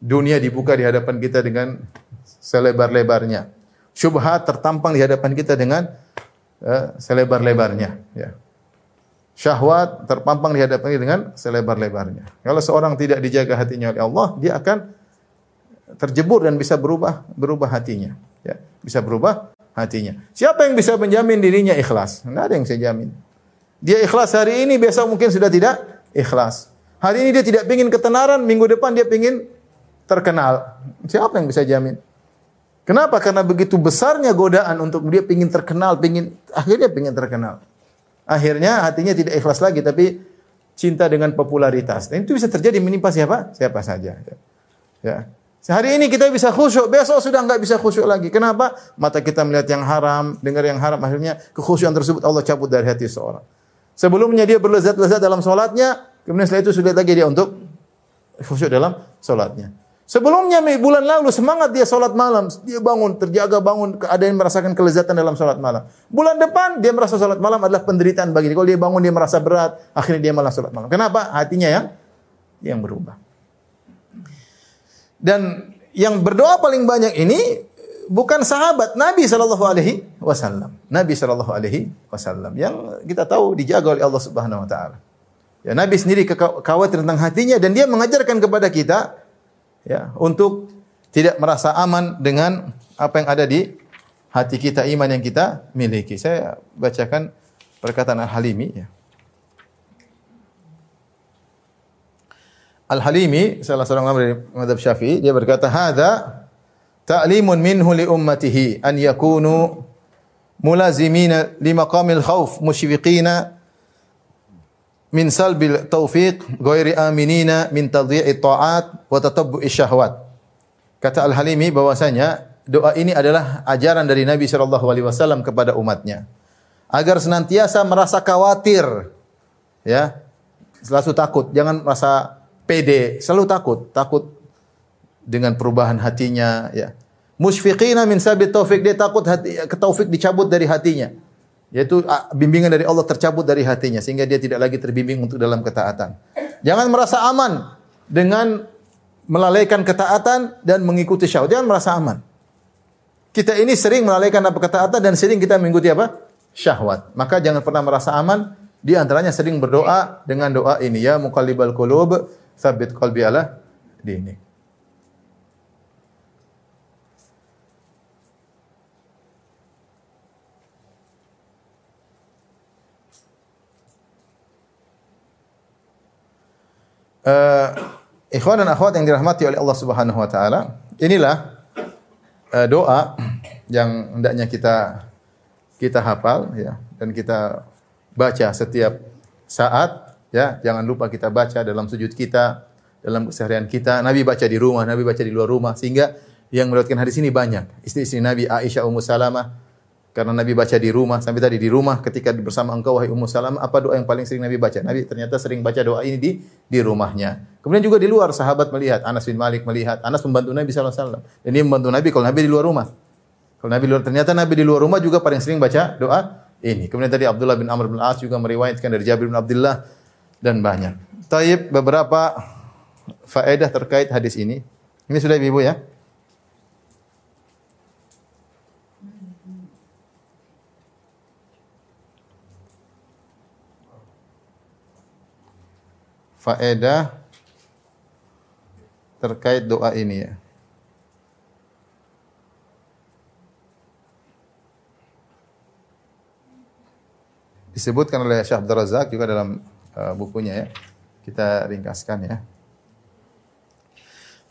Dunia dibuka di hadapan kita dengan selebar-lebarnya. Syubhat tertampang di hadapan kita dengan uh, selebar-lebarnya, ya syahwat terpampang di dengan selebar-lebarnya. Kalau seorang tidak dijaga hatinya oleh Allah, dia akan terjebur dan bisa berubah berubah hatinya. Ya, bisa berubah hatinya. Siapa yang bisa menjamin dirinya ikhlas? Tidak ada yang saya jamin. Dia ikhlas hari ini, besok mungkin sudah tidak ikhlas. Hari ini dia tidak ingin ketenaran, minggu depan dia ingin terkenal. Siapa yang bisa jamin? Kenapa? Karena begitu besarnya godaan untuk dia ingin terkenal, ingin akhirnya ingin terkenal. Akhirnya hatinya tidak ikhlas lagi tapi cinta dengan popularitas. Dan itu bisa terjadi menimpa siapa? Siapa saja. Ya. ya. Sehari ini kita bisa khusyuk, besok sudah nggak bisa khusyuk lagi. Kenapa? Mata kita melihat yang haram, dengar yang haram, akhirnya kekhusyuan tersebut Allah cabut dari hati seorang. Sebelumnya dia berlezat-lezat dalam sholatnya, kemudian setelah itu sudah lagi dia untuk khusyuk dalam sholatnya. Sebelumnya bulan lalu semangat dia sholat malam, dia bangun, terjaga bangun, ada yang merasakan kelezatan dalam sholat malam. Bulan depan dia merasa sholat malam adalah penderitaan bagi dia. Kalau dia bangun dia merasa berat, akhirnya dia malah sholat malam. Kenapa? Hatinya yang yang berubah. Dan yang berdoa paling banyak ini bukan sahabat Nabi sallallahu alaihi wasallam. Nabi sallallahu alaihi wasallam yang kita tahu dijaga oleh Allah Subhanahu wa taala. Ya, Nabi sendiri khawatir tentang hatinya dan dia mengajarkan kepada kita ya untuk tidak merasa aman dengan apa yang ada di hati kita, iman yang kita miliki. Saya bacakan perkataan Al-Halimi ya. Al-Halimi salah seorang ulama dari mazhab Syafi'i dia berkata hadza ta'limun minhu li ummatihi an yakunu mulazimina li maqamil khauf musyfiqina min salbil taufiq ghairi aminina min tadhi'i ta'at wa tatabbu'i syahwat. Kata Al-Halimi bahwasanya doa ini adalah ajaran dari Nabi sallallahu alaihi wasallam kepada umatnya. Agar senantiasa merasa khawatir ya. Selalu takut jangan merasa pede selalu takut. Takut dengan perubahan hatinya ya. Musyfiqina min sabit taufik dia takut hati, taufik dicabut dari hatinya yaitu bimbingan dari Allah tercabut dari hatinya sehingga dia tidak lagi terbimbing untuk dalam ketaatan. Jangan merasa aman dengan melalaikan ketaatan dan mengikuti syahwat. Jangan merasa aman. Kita ini sering melalaikan apa ketaatan dan sering kita mengikuti apa? Syahwat. Maka jangan pernah merasa aman. Di antaranya sering berdoa dengan doa ini ya muqallibal qulub tsabbit qalbi ala dini. Uh, ikhwan dan akhwat yang dirahmati oleh Allah Subhanahu wa taala, inilah uh, doa yang hendaknya kita kita hafal ya dan kita baca setiap saat ya. Jangan lupa kita baca dalam sujud kita, dalam keseharian kita. Nabi baca di rumah, Nabi baca di luar rumah sehingga yang meriwayatkan hadis ini banyak. Istri-istri Nabi Aisyah Ummu Salamah, karena Nabi baca di rumah, sampai tadi di rumah ketika bersama engkau wahai Ummu Salam, apa doa yang paling sering Nabi baca? Nabi ternyata sering baca doa ini di di rumahnya. Kemudian juga di luar sahabat melihat, Anas bin Malik melihat, Anas membantu Nabi wasallam. Dan dia membantu Nabi kalau Nabi di luar rumah. Kalau Nabi di luar ternyata Nabi di luar rumah juga paling sering baca doa ini. Kemudian tadi Abdullah bin Amr bin As juga meriwayatkan dari Jabir bin Abdullah dan banyak. Taib beberapa faedah terkait hadis ini. Ini sudah Ibu ya? Faedah terkait doa ini ya. Disebutkan oleh Syekh Abdul Razak juga dalam uh, bukunya ya. Kita ringkaskan ya.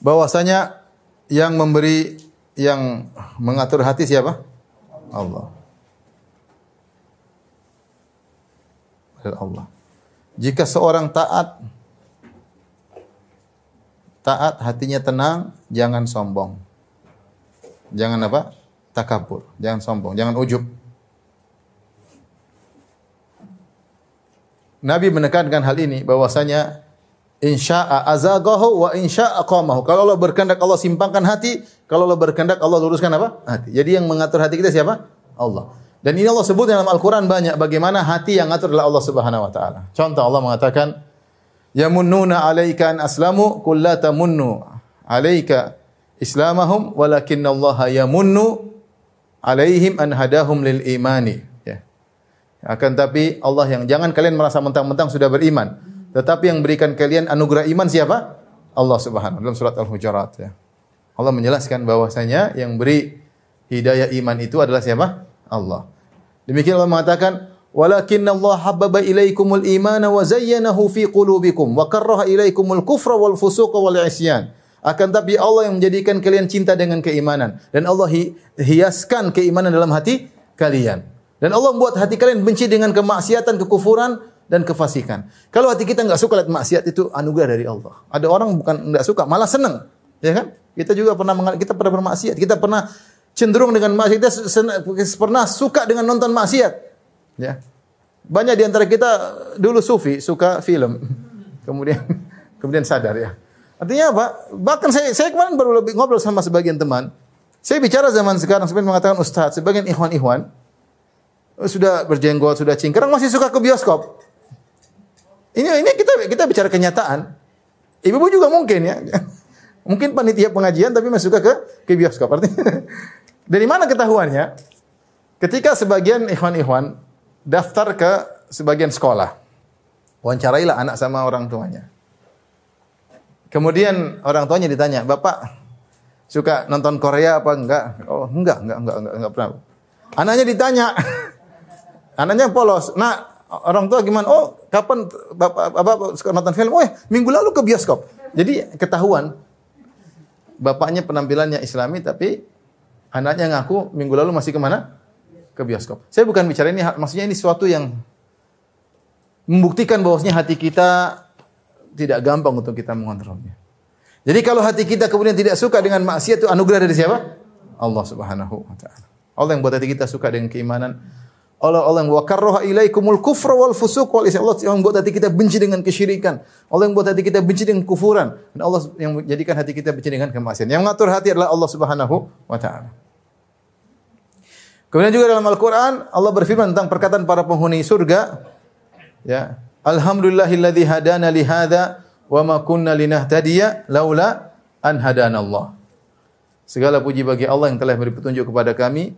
Bahwasanya yang memberi yang mengatur hati siapa? Allah. Allah. Jika seorang taat taat, hatinya tenang, jangan sombong. Jangan apa? Takabur, jangan sombong, jangan ujub. Nabi menekankan hal ini bahwasanya insya'a azagahu wa insya'a qamahu. Kalau Allah berkehendak Allah simpangkan hati, kalau Allah berkehendak Allah luruskan apa? Hati. Jadi yang mengatur hati kita siapa? Allah. Dan ini Allah sebut dalam Al-Qur'an banyak bagaimana hati yang ngatur adalah Allah Subhanahu wa taala. Contoh Allah mengatakan yamunnuna 'alaika an aslamu qul la tamunnu 'alaika islamahum walakinna Allah yamunnu 'alaihim an hadahum lil imani. Ya. Akan tapi Allah yang jangan kalian merasa mentang-mentang sudah beriman tetapi yang berikan kalian anugerah iman siapa? Allah Subhanahu dalam surat Al-Hujurat ya. Allah menjelaskan bahwasanya yang beri hidayah iman itu adalah siapa? Allah. Demikian Allah mengatakan Walakin Allah habbaba ilaikumul imana wa zayyanahu fi qulubikum wa karraha ilaikumul kufra wal fusuqa wal isyan. Akan tapi Allah yang menjadikan kalian cinta dengan keimanan dan Allah hiaskan keimanan dalam hati kalian. Dan Allah membuat hati kalian benci dengan kemaksiatan, kekufuran dan kefasikan. Kalau hati kita enggak suka lihat maksiat itu anugerah dari Allah. Ada orang bukan enggak suka, malah senang, ya kan? Kita juga pernah kita pernah bermaksiat, kita pernah cenderung dengan maksiat, kita pernah suka dengan nonton maksiat. Ya. Banyak di antara kita dulu sufi, suka film. Kemudian (laughs) kemudian sadar ya. Artinya apa? Bahkan saya saya kemarin baru lebih ngobrol sama sebagian teman. Saya bicara zaman sekarang sebenarnya mengatakan ustaz, sebagian ikhwan-ikhwan sudah berjenggot, sudah cingkrang masih suka ke bioskop. Ini ini kita kita bicara kenyataan. Ibu-ibu juga mungkin ya. (laughs) Mungkin panitia pengajian tapi masih suka ke ke bioskop. Artinya (laughs) Dari mana ketahuannya? Ketika sebagian ikhwan-ikhwan daftar ke sebagian sekolah. Wawancarailah anak sama orang tuanya. Kemudian orang tuanya ditanya, "Bapak suka nonton Korea apa enggak?" "Oh, enggak, enggak, enggak, enggak, enggak pernah." Anaknya ditanya. (laughs) Anaknya polos. Nah, orang tua gimana? Oh, kapan Bapak, Bapak suka nonton film? Oh, ya, minggu lalu ke bioskop. Jadi ketahuan bapaknya penampilannya Islami tapi anaknya ngaku minggu lalu masih ke mana? Ke bioskop. Saya bukan bicara ini, maksudnya ini sesuatu yang membuktikan bahwasanya hati kita tidak gampang untuk kita mengontrolnya. Jadi kalau hati kita kemudian tidak suka dengan maksiat itu anugerah dari siapa? Allah Subhanahu wa taala. Allah yang buat hati kita suka dengan keimanan. Allah Allah yang wa karraha ilaikumul kufra wal fusuq wal isyan. Allah yang buat hati kita benci dengan kesyirikan. Allah yang buat hati kita benci dengan kufuran. Dan Allah yang menjadikan hati kita benci dengan kemaksiatan. Yang mengatur hati adalah Allah Subhanahu wa taala. Kemudian juga dalam Al-Qur'an Allah berfirman tentang perkataan para penghuni surga. Ya. Alhamdulillahilladzi hadana li hadza wa ma kunna linahtadiya laula an hadana Allah. Segala puji bagi Allah yang telah beri petunjuk kepada kami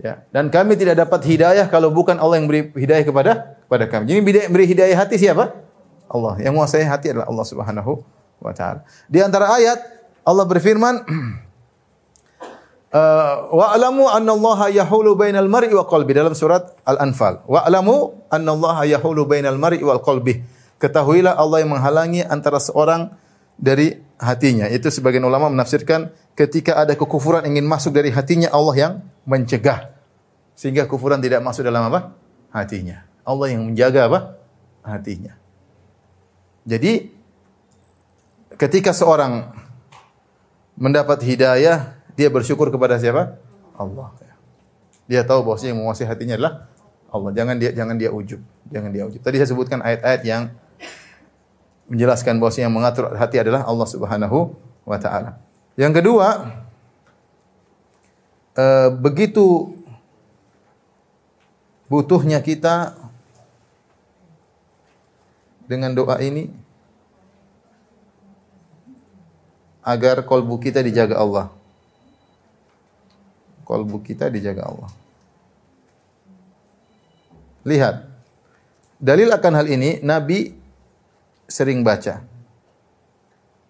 Ya. Dan kami tidak dapat hidayah kalau bukan Allah yang beri hidayah kepada kepada kami. Jadi beri hidayah hati siapa? Allah. Yang menguasai hati adalah Allah Subhanahu wa taala. Di antara ayat Allah berfirman (clears throat) uh, wa'lamu annallaha yahulu bainal mar'i wa qalbi dalam surat Al-Anfal. Wa'lamu annallaha yahulu bainal mar'i wal qalbi. Ketahuilah Allah yang menghalangi antara seorang dari hatinya. Itu sebagian ulama menafsirkan ketika ada kekufuran ingin masuk dari hatinya Allah yang mencegah sehingga kufuran tidak masuk dalam apa? hatinya. Allah yang menjaga apa? hatinya. Jadi ketika seorang mendapat hidayah, dia bersyukur kepada siapa? Allah. Dia tahu bahwa yang menguasai hatinya adalah Allah. Jangan dia jangan dia ujub, jangan dia ujub. Tadi saya sebutkan ayat-ayat yang menjelaskan bahwa yang mengatur hati adalah Allah Subhanahu wa taala. Yang kedua, e, begitu butuhnya kita dengan doa ini agar kolbu kita dijaga Allah. Kolbu kita dijaga Allah. Lihat. Dalil akan hal ini Nabi sering baca.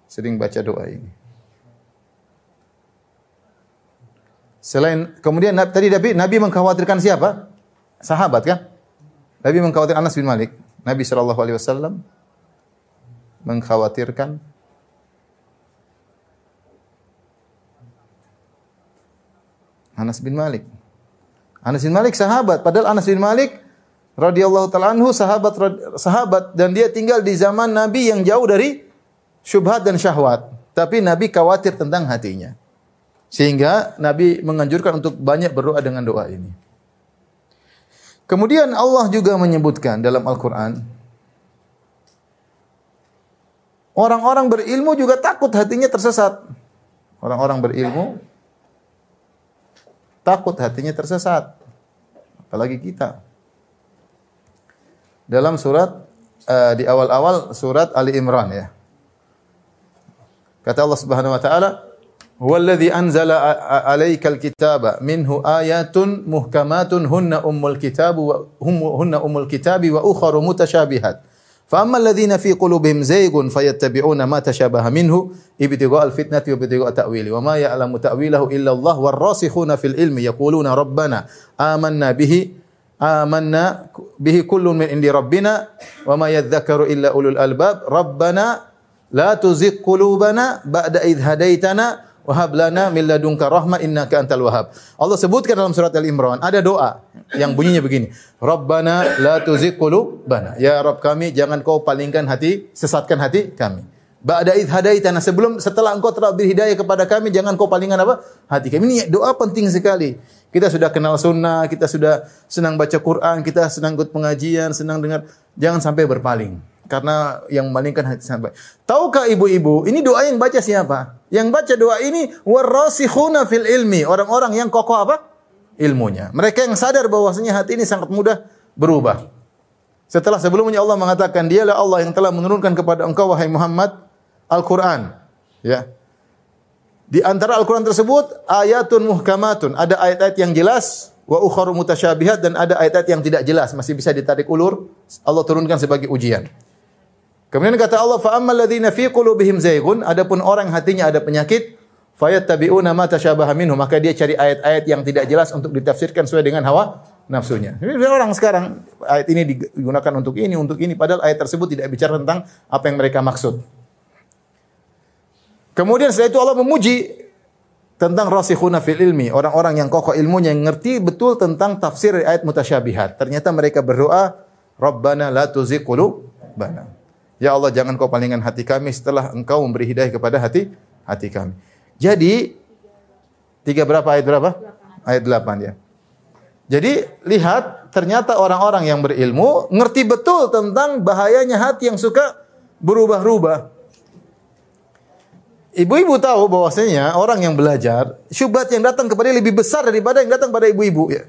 Sering baca doa ini. Selain kemudian tadi Nabi Nabi mengkhawatirkan siapa? Sahabat kan? Nabi mengkhawatirkan Anas bin Malik. Nabi sallallahu alaihi wasallam mengkhawatirkan Anas bin Malik. Anas bin Malik sahabat, padahal Anas bin Malik radhiyallahu taala anhu sahabat sahabat dan dia tinggal di zaman Nabi yang jauh dari syubhat dan syahwat. Tapi Nabi khawatir tentang hatinya. Sehingga Nabi menganjurkan untuk banyak berdoa dengan doa ini. Kemudian Allah juga menyebutkan dalam Al-Qur'an Orang-orang berilmu juga takut hatinya tersesat. Orang-orang berilmu takut hatinya tersesat. Apalagi kita dalam surat uh, di awal-awal surat Ali Imran ya. Kata Allah Subhanahu wa taala, "Huwallazi anzala 'alaikal kitaba minhu ayatun muhkamatun hunna ummul kitab wa hunna ummul kitabi wa ukharu mutasyabihat." فأما الذين في قلوبهم زيغ فيتبعون ما تشابه منه ابتغاء الفتنة وابتغاء تأويل وما يعلم تأويله إلا الله والراسخون في العلم يقولون ربنا آمنا به آمنا به كل من عند ربنا وما يذكر إلا أولو الألباب. ربنا لا تزغ قلوبنا بعد إذ هديتنا wa hab lana min ladunka rahmah innaka antal. Allah sebutkan dalam surat Al-Imran ada doa yang bunyinya begini. Rabbana la tuzigh qulubana. Ya Rabb kami jangan kau palingkan hati, sesatkan hati kami. Ba'da idh hadaitana sebelum setelah engkau telah beri hidayah kepada kami jangan kau palingkan apa? Hati kami. Ini doa penting sekali. Kita sudah kenal sunnah, kita sudah senang baca Quran, kita senang ikut pengajian, senang dengar. Jangan sampai berpaling. Karena yang memalingkan hati sampai. Tahukah ibu-ibu, ini doa yang baca siapa? Yang baca doa ini warasikhuna fil ilmi, orang-orang yang kokoh apa? Ilmunya. Mereka yang sadar bahwasanya hati ini sangat mudah berubah. Setelah sebelumnya Allah mengatakan, dialah Allah yang telah menurunkan kepada engkau wahai Muhammad Al-Quran. Ya. Di antara Al-Quran tersebut ayatun muhkamatun. Ada ayat-ayat yang jelas wa ukharu mutasyabihat dan ada ayat-ayat yang tidak jelas masih bisa ditarik ulur. Allah turunkan sebagai ujian. Kemudian kata Allah fa ammal ladzina fi qulubihim zaygun adapun orang hatinya ada penyakit fayattabi'una ma tasyabaha minhu maka dia cari ayat-ayat yang tidak jelas untuk ditafsirkan sesuai dengan hawa nafsunya. Ini orang sekarang ayat ini digunakan untuk ini untuk ini padahal ayat tersebut tidak bicara tentang apa yang mereka maksud. Kemudian setelah itu Allah memuji tentang rasikhuna fil ilmi, orang-orang yang kokoh ilmunya yang ngerti betul tentang tafsir ayat mutasyabihat. Ternyata mereka berdoa, Rabbana la tuzigh qulubana. Ya Allah, jangan kau palingkan hati kami setelah Engkau memberi hidayah kepada hati hati kami. Jadi tiga berapa ayat berapa? Ayat 8 ya. Jadi lihat ternyata orang-orang yang berilmu ngerti betul tentang bahayanya hati yang suka berubah-ubah. Ibu-ibu tahu bahwasanya orang yang belajar, syubhat yang datang kepada lebih besar daripada yang datang pada ibu-ibu ya.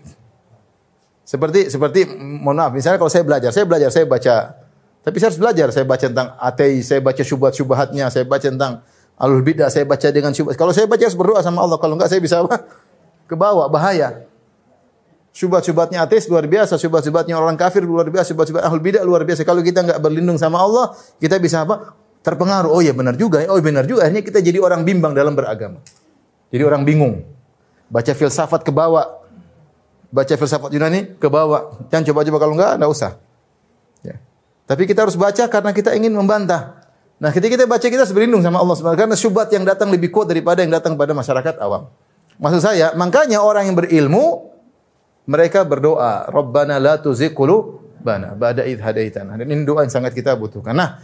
Seperti seperti mohon maaf, misalnya kalau saya belajar, saya belajar, saya baca tapi saya harus belajar, saya baca tentang ateis, saya baca syubhat-syubhatnya, saya baca tentang alul bidah, saya baca dengan syubhat. Kalau saya baca harus berdoa sama Allah, kalau enggak saya bisa? Ke bawah, bahaya. Syubhat-syubhatnya ateis luar biasa, syubhat-syubhatnya orang kafir luar biasa, syubhat-syubhat ahlul bidah luar biasa. Kalau kita enggak berlindung sama Allah, kita bisa apa? terpengaruh. Oh ya benar juga. Oh benar juga. Akhirnya kita jadi orang bimbang dalam beragama. Jadi orang bingung. Baca filsafat ke bawah. Baca filsafat Yunani ke bawah. Jangan coba-coba kalau enggak, enggak usah. Tapi kita harus baca karena kita ingin membantah. Nah, ketika kita baca kita berlindung sama Allah Subhanahu karena syubhat yang datang lebih kuat daripada yang datang pada masyarakat awam. Maksud saya, makanya orang yang berilmu mereka berdoa, Rabbana la tuzigh qulubana ba'da idh hadaitana. Dan ini doa yang sangat kita butuhkan. Nah,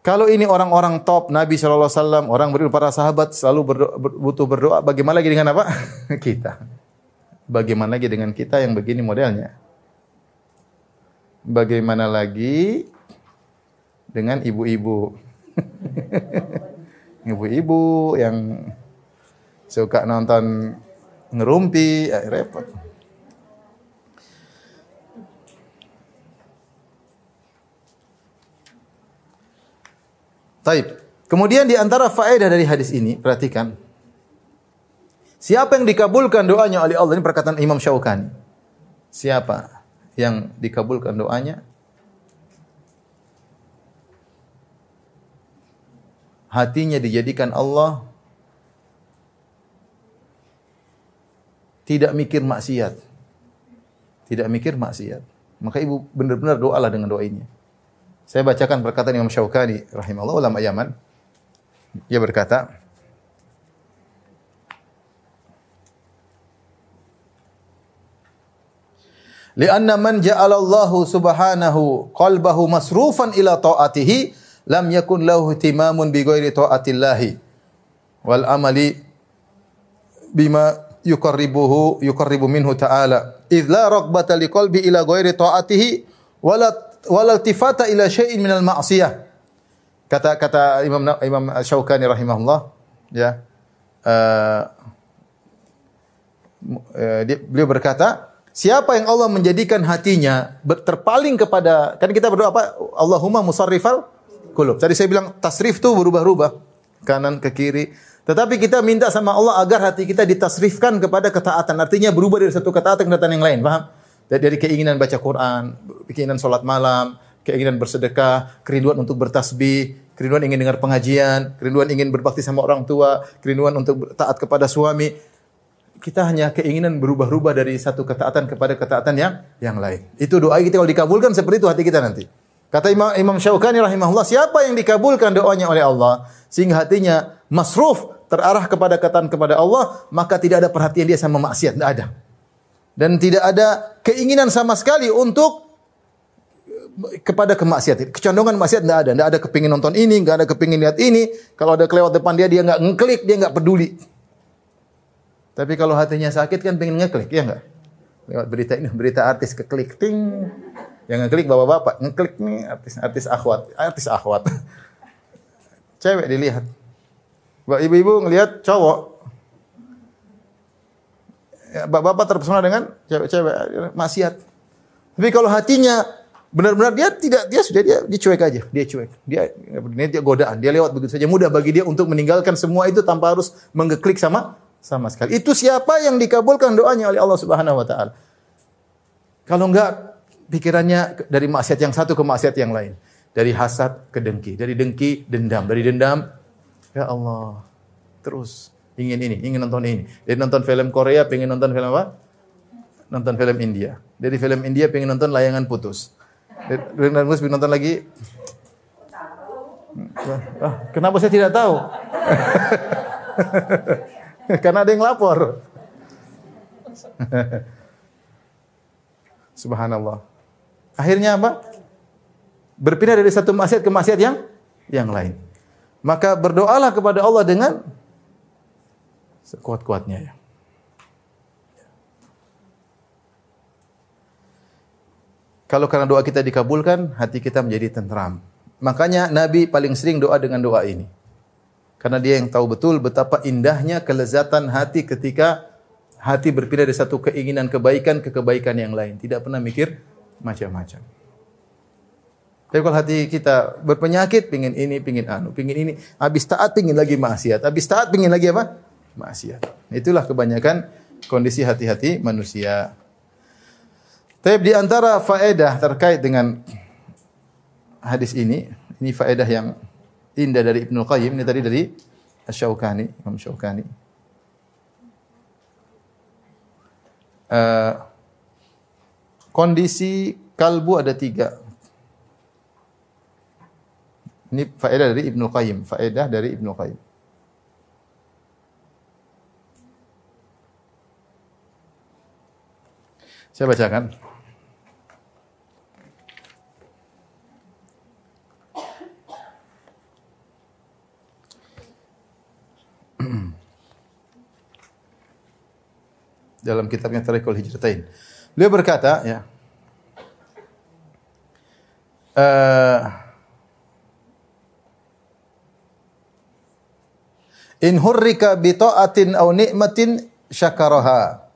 kalau ini orang-orang top Nabi Shallallahu Alaihi Wasallam, orang berilmu para sahabat selalu berdoa, butuh berdoa. Bagaimana lagi dengan apa? (laughs) kita. Bagaimana lagi dengan kita yang begini modelnya? Bagaimana lagi dengan ibu-ibu? (laughs) Ibu-ibu yang suka nonton ngerumpi, eh, repot. Taib. Kemudian di antara faedah dari hadis ini, perhatikan. Siapa yang dikabulkan doanya oleh Allah ini perkataan Imam Syaukani. Siapa yang dikabulkan doanya? Hatinya dijadikan Allah tidak mikir maksiat. Tidak mikir maksiat. Maka ibu benar-benar doalah dengan doa ini. Saya bacakan perkataan Imam Syaukani rahimahullah ulama Yaman. Ia berkata, Lianna man ja'ala Allah subhanahu qalbahu masrufan ila ta'atihi lam yakun lahu ihtimamun bi ghairi ta'atillahi wal amali bima yuqarribuhu yuqarribu minhu ta'ala idh la raghbata liqalbi ila ghairi ta'atihi wala wal tifata ila syai'in minal ma'siyah. Kata kata Imam Imam Syaukani rahimahullah ya. Uh, dia, beliau berkata, siapa yang Allah menjadikan hatinya terpaling kepada kan kita berdoa apa? Allahumma musarrifal qulub. Tadi saya bilang tasrif tuh berubah-ubah kanan ke kiri. Tetapi kita minta sama Allah agar hati kita ditasrifkan kepada ketaatan. Artinya berubah dari satu ketaatan ke ketaatan yang lain. Paham? dari keinginan baca Quran, keinginan sholat malam, keinginan bersedekah, kerinduan untuk bertasbih, kerinduan ingin dengar pengajian, kerinduan ingin berbakti sama orang tua, kerinduan untuk taat kepada suami. Kita hanya keinginan berubah-ubah dari satu ketaatan kepada ketaatan yang yang lain. Itu doa kita kalau dikabulkan seperti itu hati kita nanti. Kata Imam, Imam Syaukani rahimahullah, siapa yang dikabulkan doanya oleh Allah sehingga hatinya masruf terarah kepada ketaatan kepada Allah, maka tidak ada perhatian dia sama maksiat, tidak ada dan tidak ada keinginan sama sekali untuk kepada kemaksiatan. Kecondongan maksiat tidak ada. Tidak ada kepingin nonton ini, nggak ada kepingin lihat ini. Kalau ada kelewat depan dia, dia nggak ngeklik, dia nggak peduli. Tapi kalau hatinya sakit kan pengen ngeklik, ya nggak? Lewat berita ini, berita artis keklik, ting. Yang ngeklik bapak-bapak, ngeklik nih artis artis akhwat, artis akhwat. (laughs) Cewek dilihat. Ibu-ibu ngelihat cowok, ya, bapak terpesona dengan cewek-cewek maksiat. Tapi kalau hatinya Benar-benar dia tidak dia sudah dia dia cuek aja, dia cuek. Dia ini dia godaan, dia lewat begitu saja mudah bagi dia untuk meninggalkan semua itu tanpa harus menggeklik sama sama sekali. Itu siapa yang dikabulkan doanya oleh Allah Subhanahu wa taala. Kalau enggak pikirannya dari maksiat yang satu ke maksiat yang lain. Dari hasad ke dengki, dari dengki dendam, dari dendam ya Allah. Terus ingin ini, ingin nonton ini. Dari nonton film Korea pengen nonton film apa? Nonton film India. Dari film India pengen nonton layangan putus. Dari nonton pengen nonton lagi Ah, kenapa saya tidak tahu? (laughs) (laughs) Karena ada yang lapor. (laughs) Subhanallah. Akhirnya apa? Berpindah dari satu maksiat ke maksiat yang yang lain. Maka berdoalah kepada Allah dengan sekuat-kuatnya ya. Kalau karena doa kita dikabulkan, hati kita menjadi tentram. Makanya Nabi paling sering doa dengan doa ini. Karena dia yang tahu betul betapa indahnya kelezatan hati ketika hati berpindah dari satu keinginan kebaikan ke kebaikan yang lain. Tidak pernah mikir macam-macam. Tapi kalau hati kita berpenyakit, pingin ini, pingin anu, pingin ini, habis taat pingin lagi maksiat, habis taat pingin lagi apa? Maksiat. Itulah kebanyakan kondisi hati-hati manusia. Tapi di antara faedah terkait dengan hadis ini, ini faedah yang indah dari Ibnu Qayyim ini tadi dari Asy-Syaukani, Imam Syaukani. Uh, kondisi kalbu ada tiga. Ini faedah dari Ibnu Qayyim, faedah dari Ibnu Qayyim. Saya bacakan. Dalam kitabnya Tariqul Hijratain. Beliau berkata, ya. Uh, In hurrika bi ta'atin aw ni'matin syakaraha.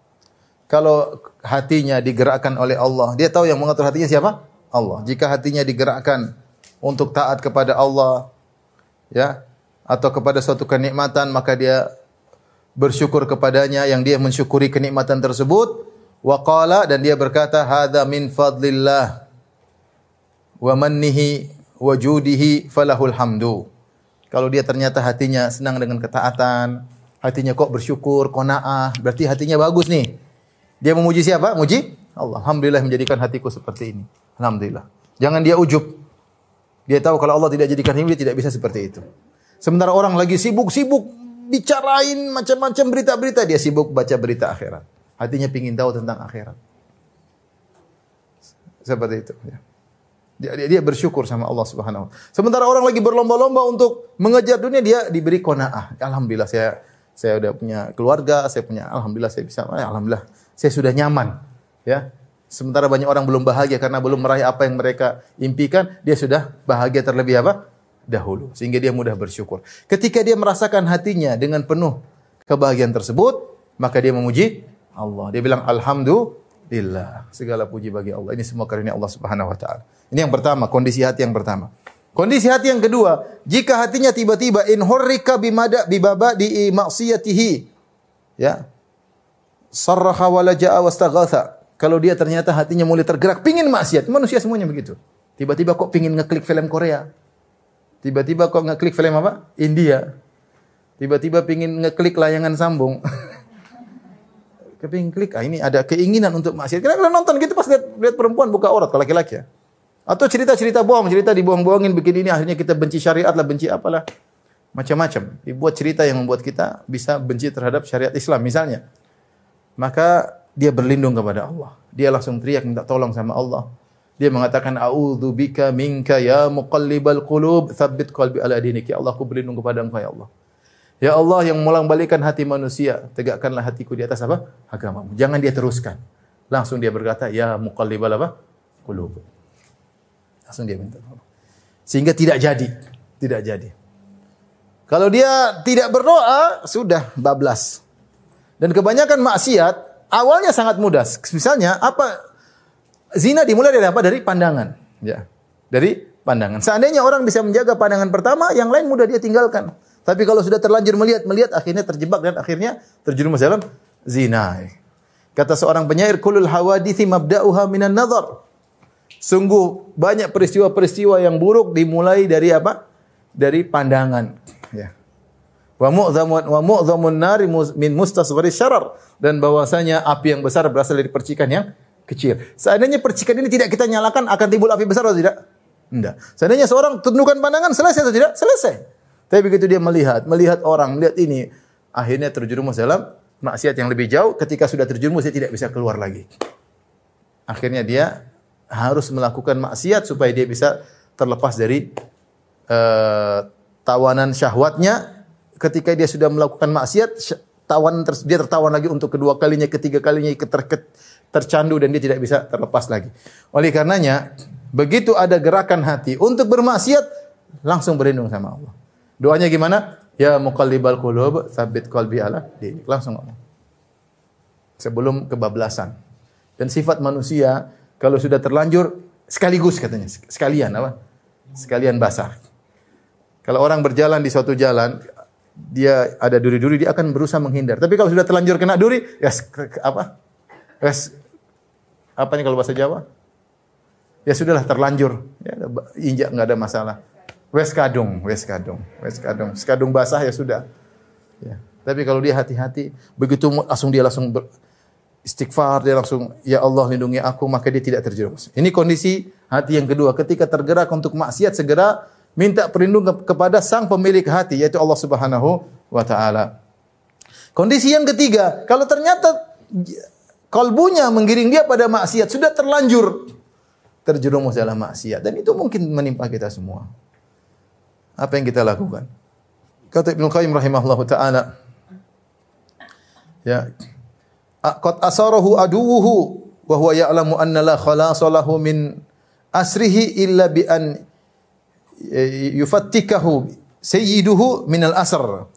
Kalau hatinya digerakkan oleh Allah, dia tahu yang mengatur hatinya siapa? Allah. Jika hatinya digerakkan untuk taat kepada Allah, ya, atau kepada suatu kenikmatan, maka dia bersyukur kepadanya yang dia mensyukuri kenikmatan tersebut. Wa qala dan dia berkata hadza min fadlillah wa mannihi wa judihi falahul hamdu. Kalau dia ternyata hatinya senang dengan ketaatan hatinya kok bersyukur qanaah berarti hatinya bagus nih. Dia memuji siapa? Muji Allah. Alhamdulillah menjadikan hatiku seperti ini. Alhamdulillah. Jangan dia ujub. Dia tahu kalau Allah tidak jadikan ini dia tidak bisa seperti itu. Sementara orang lagi sibuk-sibuk bicarain macam-macam berita-berita, dia sibuk baca berita akhirat. Hatinya pingin tahu tentang akhirat. Seperti itu. Ya. Dia, dia, dia bersyukur sama Allah Subhanahu. Sementara orang lagi berlomba-lomba untuk mengejar dunia, dia diberi kona'ah. Alhamdulillah saya saya udah punya keluarga, saya punya alhamdulillah saya bisa, eh, alhamdulillah saya sudah nyaman. Ya. Sementara banyak orang belum bahagia karena belum meraih apa yang mereka impikan, dia sudah bahagia terlebih apa? Dahulu sehingga dia mudah bersyukur. Ketika dia merasakan hatinya dengan penuh kebahagiaan tersebut, maka dia memuji Allah. Dia bilang alhamdulillah. Segala puji bagi Allah. Ini semua karunia Allah Subhanahu wa taala. Ini yang pertama, kondisi hati yang pertama. Kondisi hati yang kedua, jika hatinya tiba-tiba in hurrika bimada bibaba di maksiyatihi. Ya. Sarraha wa laja'a wastaghatha. Kalau dia ternyata hatinya mulai tergerak pingin maksiat, manusia semuanya begitu. Tiba-tiba kok pingin ngeklik film Korea. Tiba-tiba kok ngeklik film apa? India. Tiba-tiba pingin ngeklik layangan sambung. (laughs) Kepingin klik, ah ini ada keinginan untuk maksiat. Kalau nonton gitu pas lihat, lihat perempuan buka aurat kalau laki-laki ya. Atau cerita-cerita bohong, cerita dibohong-bohongin begini ini akhirnya kita benci syariat lah, benci apalah. Macam-macam. Dibuat cerita yang membuat kita bisa benci terhadap syariat Islam misalnya. Maka dia berlindung kepada Allah. Dia langsung teriak minta tolong sama Allah. Dia mengatakan a'udzu bika minka ya muqallibal qulub tsabbit qalbi ala dinik. Ya Allah, aku berlindung kepada Engkau ya Allah. Ya Allah yang melang-balikan hati manusia, tegakkanlah hatiku di atas apa? agamamu. Jangan dia teruskan. Langsung dia berkata, ya muqallibal apa? qulub. Langsung dia minta. Sehingga tidak jadi, tidak jadi. Kalau dia tidak berdoa, sudah bablas. Dan kebanyakan maksiat awalnya sangat mudah. Misalnya apa Zina dimulai dari apa? Dari pandangan. Ya. Dari pandangan. Seandainya orang bisa menjaga pandangan pertama, yang lain mudah dia tinggalkan. Tapi kalau sudah terlanjur melihat, melihat akhirnya terjebak dan akhirnya terjerumus dalam zina. Kata seorang penyair, kulul hawadithi mabda'uha minan nazar. Sungguh banyak peristiwa-peristiwa yang buruk dimulai dari apa? Dari pandangan. Ya. Wa mu'dhamun wa mu'dhamun nari min mustasghari syarar dan bahwasanya api yang besar berasal dari percikan yang kecil. Seandainya percikan ini tidak kita nyalakan akan timbul api besar atau tidak? Tidak. Seandainya seorang tundukkan pandangan selesai atau tidak? Selesai. Tapi begitu dia melihat, melihat orang, melihat ini, akhirnya terjerumus dalam maksiat yang lebih jauh. Ketika sudah terjerumus dia tidak bisa keluar lagi. Akhirnya dia harus melakukan maksiat supaya dia bisa terlepas dari uh, tawanan syahwatnya. Ketika dia sudah melakukan maksiat, tawanan dia tertawan lagi untuk kedua kalinya, ketiga kalinya ter, tercandu dan dia tidak bisa terlepas lagi. Oleh karenanya, begitu ada gerakan hati untuk bermaksiat, langsung berlindung sama Allah. Doanya gimana? Ya muqallibal qulub, sabit qalbi ala dinik. Langsung ngomong. Sebelum kebablasan. Dan sifat manusia kalau sudah terlanjur sekaligus katanya, sekalian apa? Sekalian basah. Kalau orang berjalan di suatu jalan, dia ada duri-duri, dia akan berusaha menghindar. Tapi kalau sudah terlanjur kena duri, ya apa? Apa nih kalau bahasa Jawa? Ya sudahlah terlanjur, ya, injak nggak ada masalah. Wes kadung, wes kadung, wes kadung. Sekadung basah ya sudah. Ya. Tapi kalau dia hati-hati, begitu langsung dia langsung ber, istighfar, dia langsung ya Allah lindungi aku, maka dia tidak terjerumus. Ini kondisi hati yang kedua. Ketika tergerak untuk maksiat segera minta perlindungan kepada sang pemilik hati yaitu Allah Subhanahu wa taala. Kondisi yang ketiga, kalau ternyata kalbunya menggiring dia pada maksiat, sudah terlanjur terjerumus dalam maksiat dan itu mungkin menimpa kita semua. Apa yang kita lakukan? Kata Ibnu Qayyim rahimahullah taala ya qad asarahu aduwuhu wa huwa ya'lamu anna la khalasa lahu min asrihi illa bi an e, yufattikahu sayyiduhu min al-asr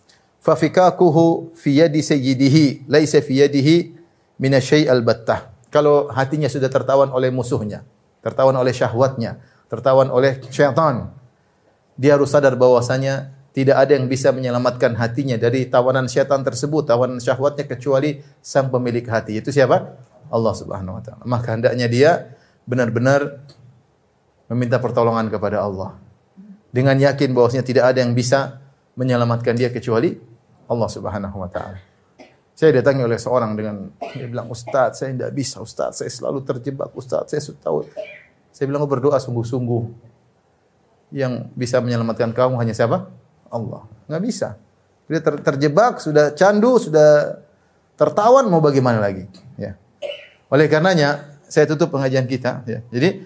fa fikakuhu fi yadi sayyidihi laisa fi yadihi min asy al-battah kalau hatinya sudah tertawan oleh musuhnya tertawan oleh syahwatnya tertawan oleh syaitan dia harus sadar bahwasanya tidak ada yang bisa menyelamatkan hatinya dari tawanan syaitan tersebut, tawanan syahwatnya kecuali sang pemilik hati. Itu siapa? Allah Subhanahu wa taala. Maka hendaknya dia benar-benar meminta pertolongan kepada Allah. Dengan yakin bahwasanya tidak ada yang bisa menyelamatkan dia kecuali Allah Subhanahu wa taala. Saya datangi oleh seorang dengan dia bilang, "Ustaz, saya tidak bisa, Ustaz. Saya selalu terjebak, Ustaz. Saya tahu." Saya bilang, oh, "Berdoa sungguh-sungguh." yang bisa menyelamatkan kamu hanya siapa? Allah. Nggak bisa. Dia ter terjebak, sudah candu, sudah tertawan, mau bagaimana lagi? Ya. Oleh karenanya, saya tutup pengajian kita. Ya. Jadi,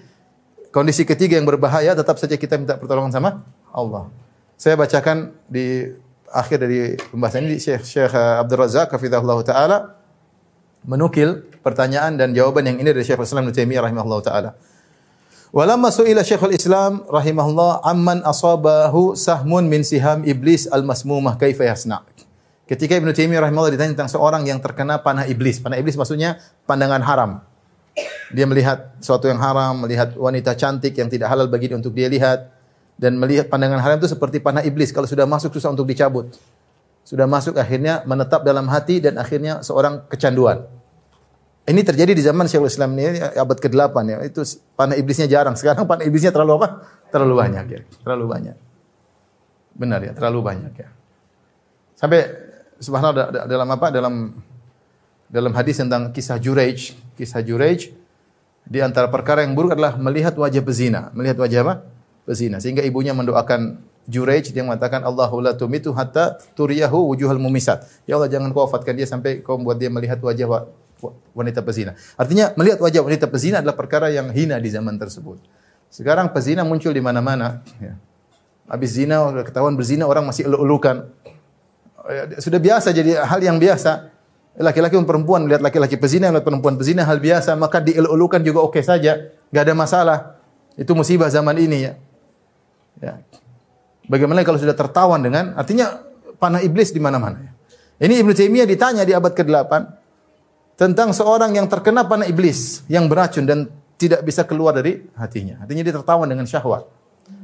kondisi ketiga yang berbahaya, tetap saja kita minta pertolongan sama Allah. Saya bacakan di akhir dari pembahasan ini, Syekh, Syekh Abdul Razak, Hafizahullah Ta'ala, menukil pertanyaan dan jawaban yang ini dari Syekh Islam Ibn Taimiyah rahimahullah ta'ala. Walamma su'ila Syekhul Islam rahimahullah amman asabahu sahmun min siham iblis al-masmumah kaifa yasna. Ketika Ibnu Taimiyah rahimahullah ditanya tentang seorang yang terkena panah iblis. Panah iblis maksudnya pandangan haram. Dia melihat sesuatu yang haram, melihat wanita cantik yang tidak halal bagi dia untuk dia lihat dan melihat pandangan haram itu seperti panah iblis kalau sudah masuk susah untuk dicabut. Sudah masuk akhirnya menetap dalam hati dan akhirnya seorang kecanduan. Ini terjadi di zaman Syekhul Islam ini abad ke-8 ya. Itu panah iblisnya jarang. Sekarang panah iblisnya terlalu apa? Terlalu banyak ya. Terlalu banyak. Benar ya, terlalu banyak ya. Sampai subhanallah dalam apa? Dalam dalam hadis tentang kisah Juraij, kisah Juraij di antara perkara yang buruk adalah melihat wajah pezina, melihat wajah apa? Pezina. Sehingga ibunya mendoakan Juraij dia mengatakan Allahu la tumitu hatta turiyahu wujuhal mumisat. Ya Allah jangan kau wafatkan dia sampai kau membuat dia melihat wajah wanita pezina. Artinya melihat wajah wanita pezina adalah perkara yang hina di zaman tersebut. Sekarang pezina muncul di mana-mana. Ya. Habis zina, ketahuan berzina orang masih elu-elukan. Ya, sudah biasa jadi hal yang biasa. Laki-laki dan perempuan melihat laki-laki pezina, melihat perempuan pezina hal biasa, maka dielu-elukan juga oke okay saja, nggak ada masalah. Itu musibah zaman ini ya. Ya. Bagaimana kalau sudah tertawan dengan artinya panah iblis di mana-mana. Ini Ibnu Taimiyah ditanya di abad ke-8, tentang seorang yang terkena panah iblis yang beracun dan tidak bisa keluar dari hatinya. Hatinya dia tertawan dengan syahwat.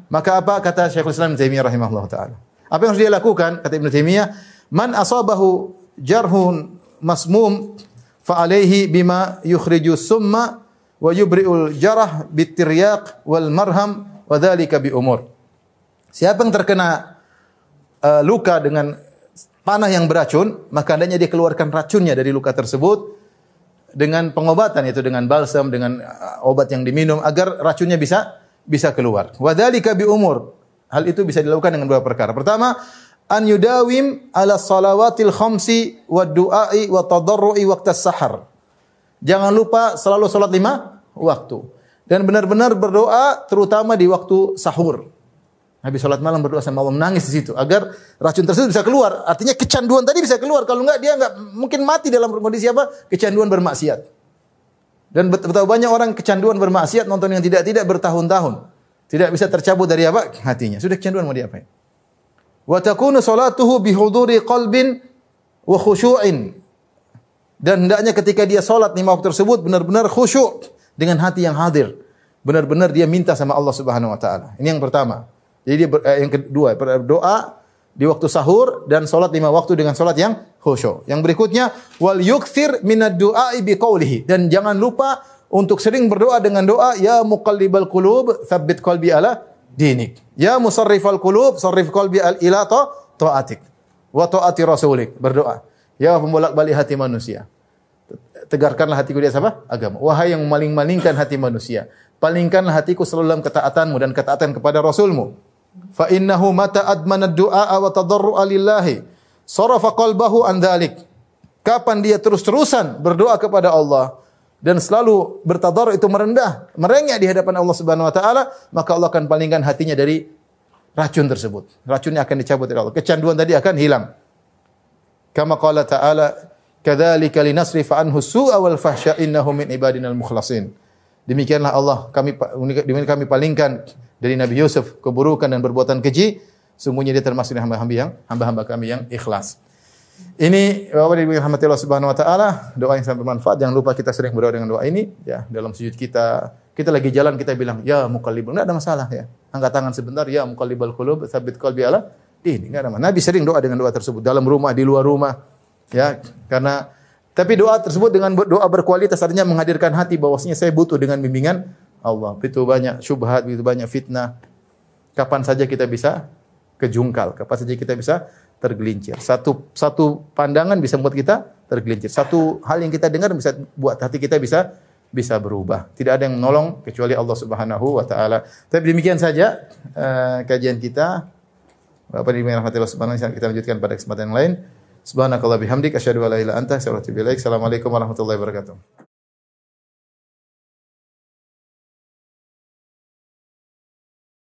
Maka apa kata Syekhul Islam Ibnu Taimiyah rahimahullah taala? Apa yang harus dia lakukan? Kata Ibnu Taimiyah, "Man asabahu jarhun masmum fa alaihi bima yukhriju summa wa yubri'ul jarah bitiryaq wal marham wa dzalika bi umur." Siapa yang terkena uh, luka dengan panah yang beracun, maka hendaknya dia keluarkan racunnya dari luka tersebut dengan pengobatan yaitu dengan balsam, dengan uh, obat yang diminum agar racunnya bisa bisa keluar. Wadzalika bi umur. Hal itu bisa dilakukan dengan beberapa perkara. Pertama, an yudawim ala salawatil khamsi wa du'ai wa tadarrui waqta sahar. Jangan lupa selalu salat lima waktu. Dan benar-benar berdoa terutama di waktu sahur. Habis sholat malam berdoa sama Allah menangis di situ agar racun tersebut bisa keluar. Artinya kecanduan tadi bisa keluar. Kalau enggak dia enggak mungkin mati dalam kondisi apa? Kecanduan bermaksiat. Dan betapa banyak orang kecanduan bermaksiat nonton yang tidak-tidak bertahun-tahun. Tidak bisa tercabut dari apa? Hatinya. Sudah kecanduan mau diapain? Wa takunu salatuhu bihuduri qalbin wa khusyu'in. Dan hendaknya ketika dia salat lima waktu tersebut benar-benar khusyuk dengan hati yang hadir. Benar-benar dia minta sama Allah Subhanahu wa taala. Ini yang pertama. Jadi dia eh, yang kedua berdoa di waktu sahur dan salat lima waktu dengan salat yang khusyuk. Yang berikutnya wal yukthir minad du'a bi qawlihi dan jangan lupa untuk sering berdoa dengan doa ya muqallibal qulub tsabbit qalbi ala dinik. Ya musarrifal qulub sarrif qalbi al ila taatik wa taati rasulik. Berdoa. Ya pembolak-balik hati manusia. Tegarkanlah hatiku di apa? Agama. Wahai yang maling-malingkan hati manusia, palingkanlah hatiku selalu dalam ketaatanmu dan ketaatan kepada Rasulmu. Fa innahu mata admana du'a wa tadarru'a lillahi sarafa qalbahu an dhalik. Kapan dia terus-terusan berdoa kepada Allah dan selalu bertadarru itu merendah, merengek di hadapan Allah Subhanahu wa taala, maka Allah akan palingkan hatinya dari racun tersebut. Racunnya akan dicabut oleh Allah. Kecanduan tadi akan hilang. Kama qala ta'ala, "Kadzalika linasrifa anhu su'a wal fahsya innahu min ibadinal mukhlasin." Demikianlah Allah kami demikian kami palingkan dari Nabi Yusuf keburukan dan perbuatan keji, sungguhnya dia termasuk hamba-hamba yang hamba-hamba kami yang ikhlas. Ini Bapak Ibu yang Allah Subhanahu wa taala, doa yang sangat bermanfaat. Jangan lupa kita sering berdoa dengan doa ini ya dalam sujud kita. Kita lagi jalan kita bilang ya muqallibul enggak ada masalah ya. Angkat tangan sebentar ya muqallibal qulub tsabit qalbi ala ini enggak ada masalah. Nabi sering doa dengan doa tersebut dalam rumah, di luar rumah. Ya, karena tapi doa tersebut dengan doa berkualitas artinya menghadirkan hati bahwasanya saya butuh dengan bimbingan Allah. Begitu banyak syubhat, begitu banyak fitnah. Kapan saja kita bisa kejungkal, kapan saja kita bisa tergelincir. Satu satu pandangan bisa membuat kita tergelincir. Satu hal yang kita dengar bisa buat hati kita bisa bisa berubah. Tidak ada yang menolong kecuali Allah Subhanahu wa taala. Tapi demikian saja uh, kajian kita. Bapak Ibu yang rahmatillah subhanahu kita lanjutkan pada kesempatan yang lain. Subhanakallah bihamdik asyhadu an la ilaha illa anta astaghfiruka wa atubu ilaik. Assalamualaikum warahmatullahi wabarakatuh.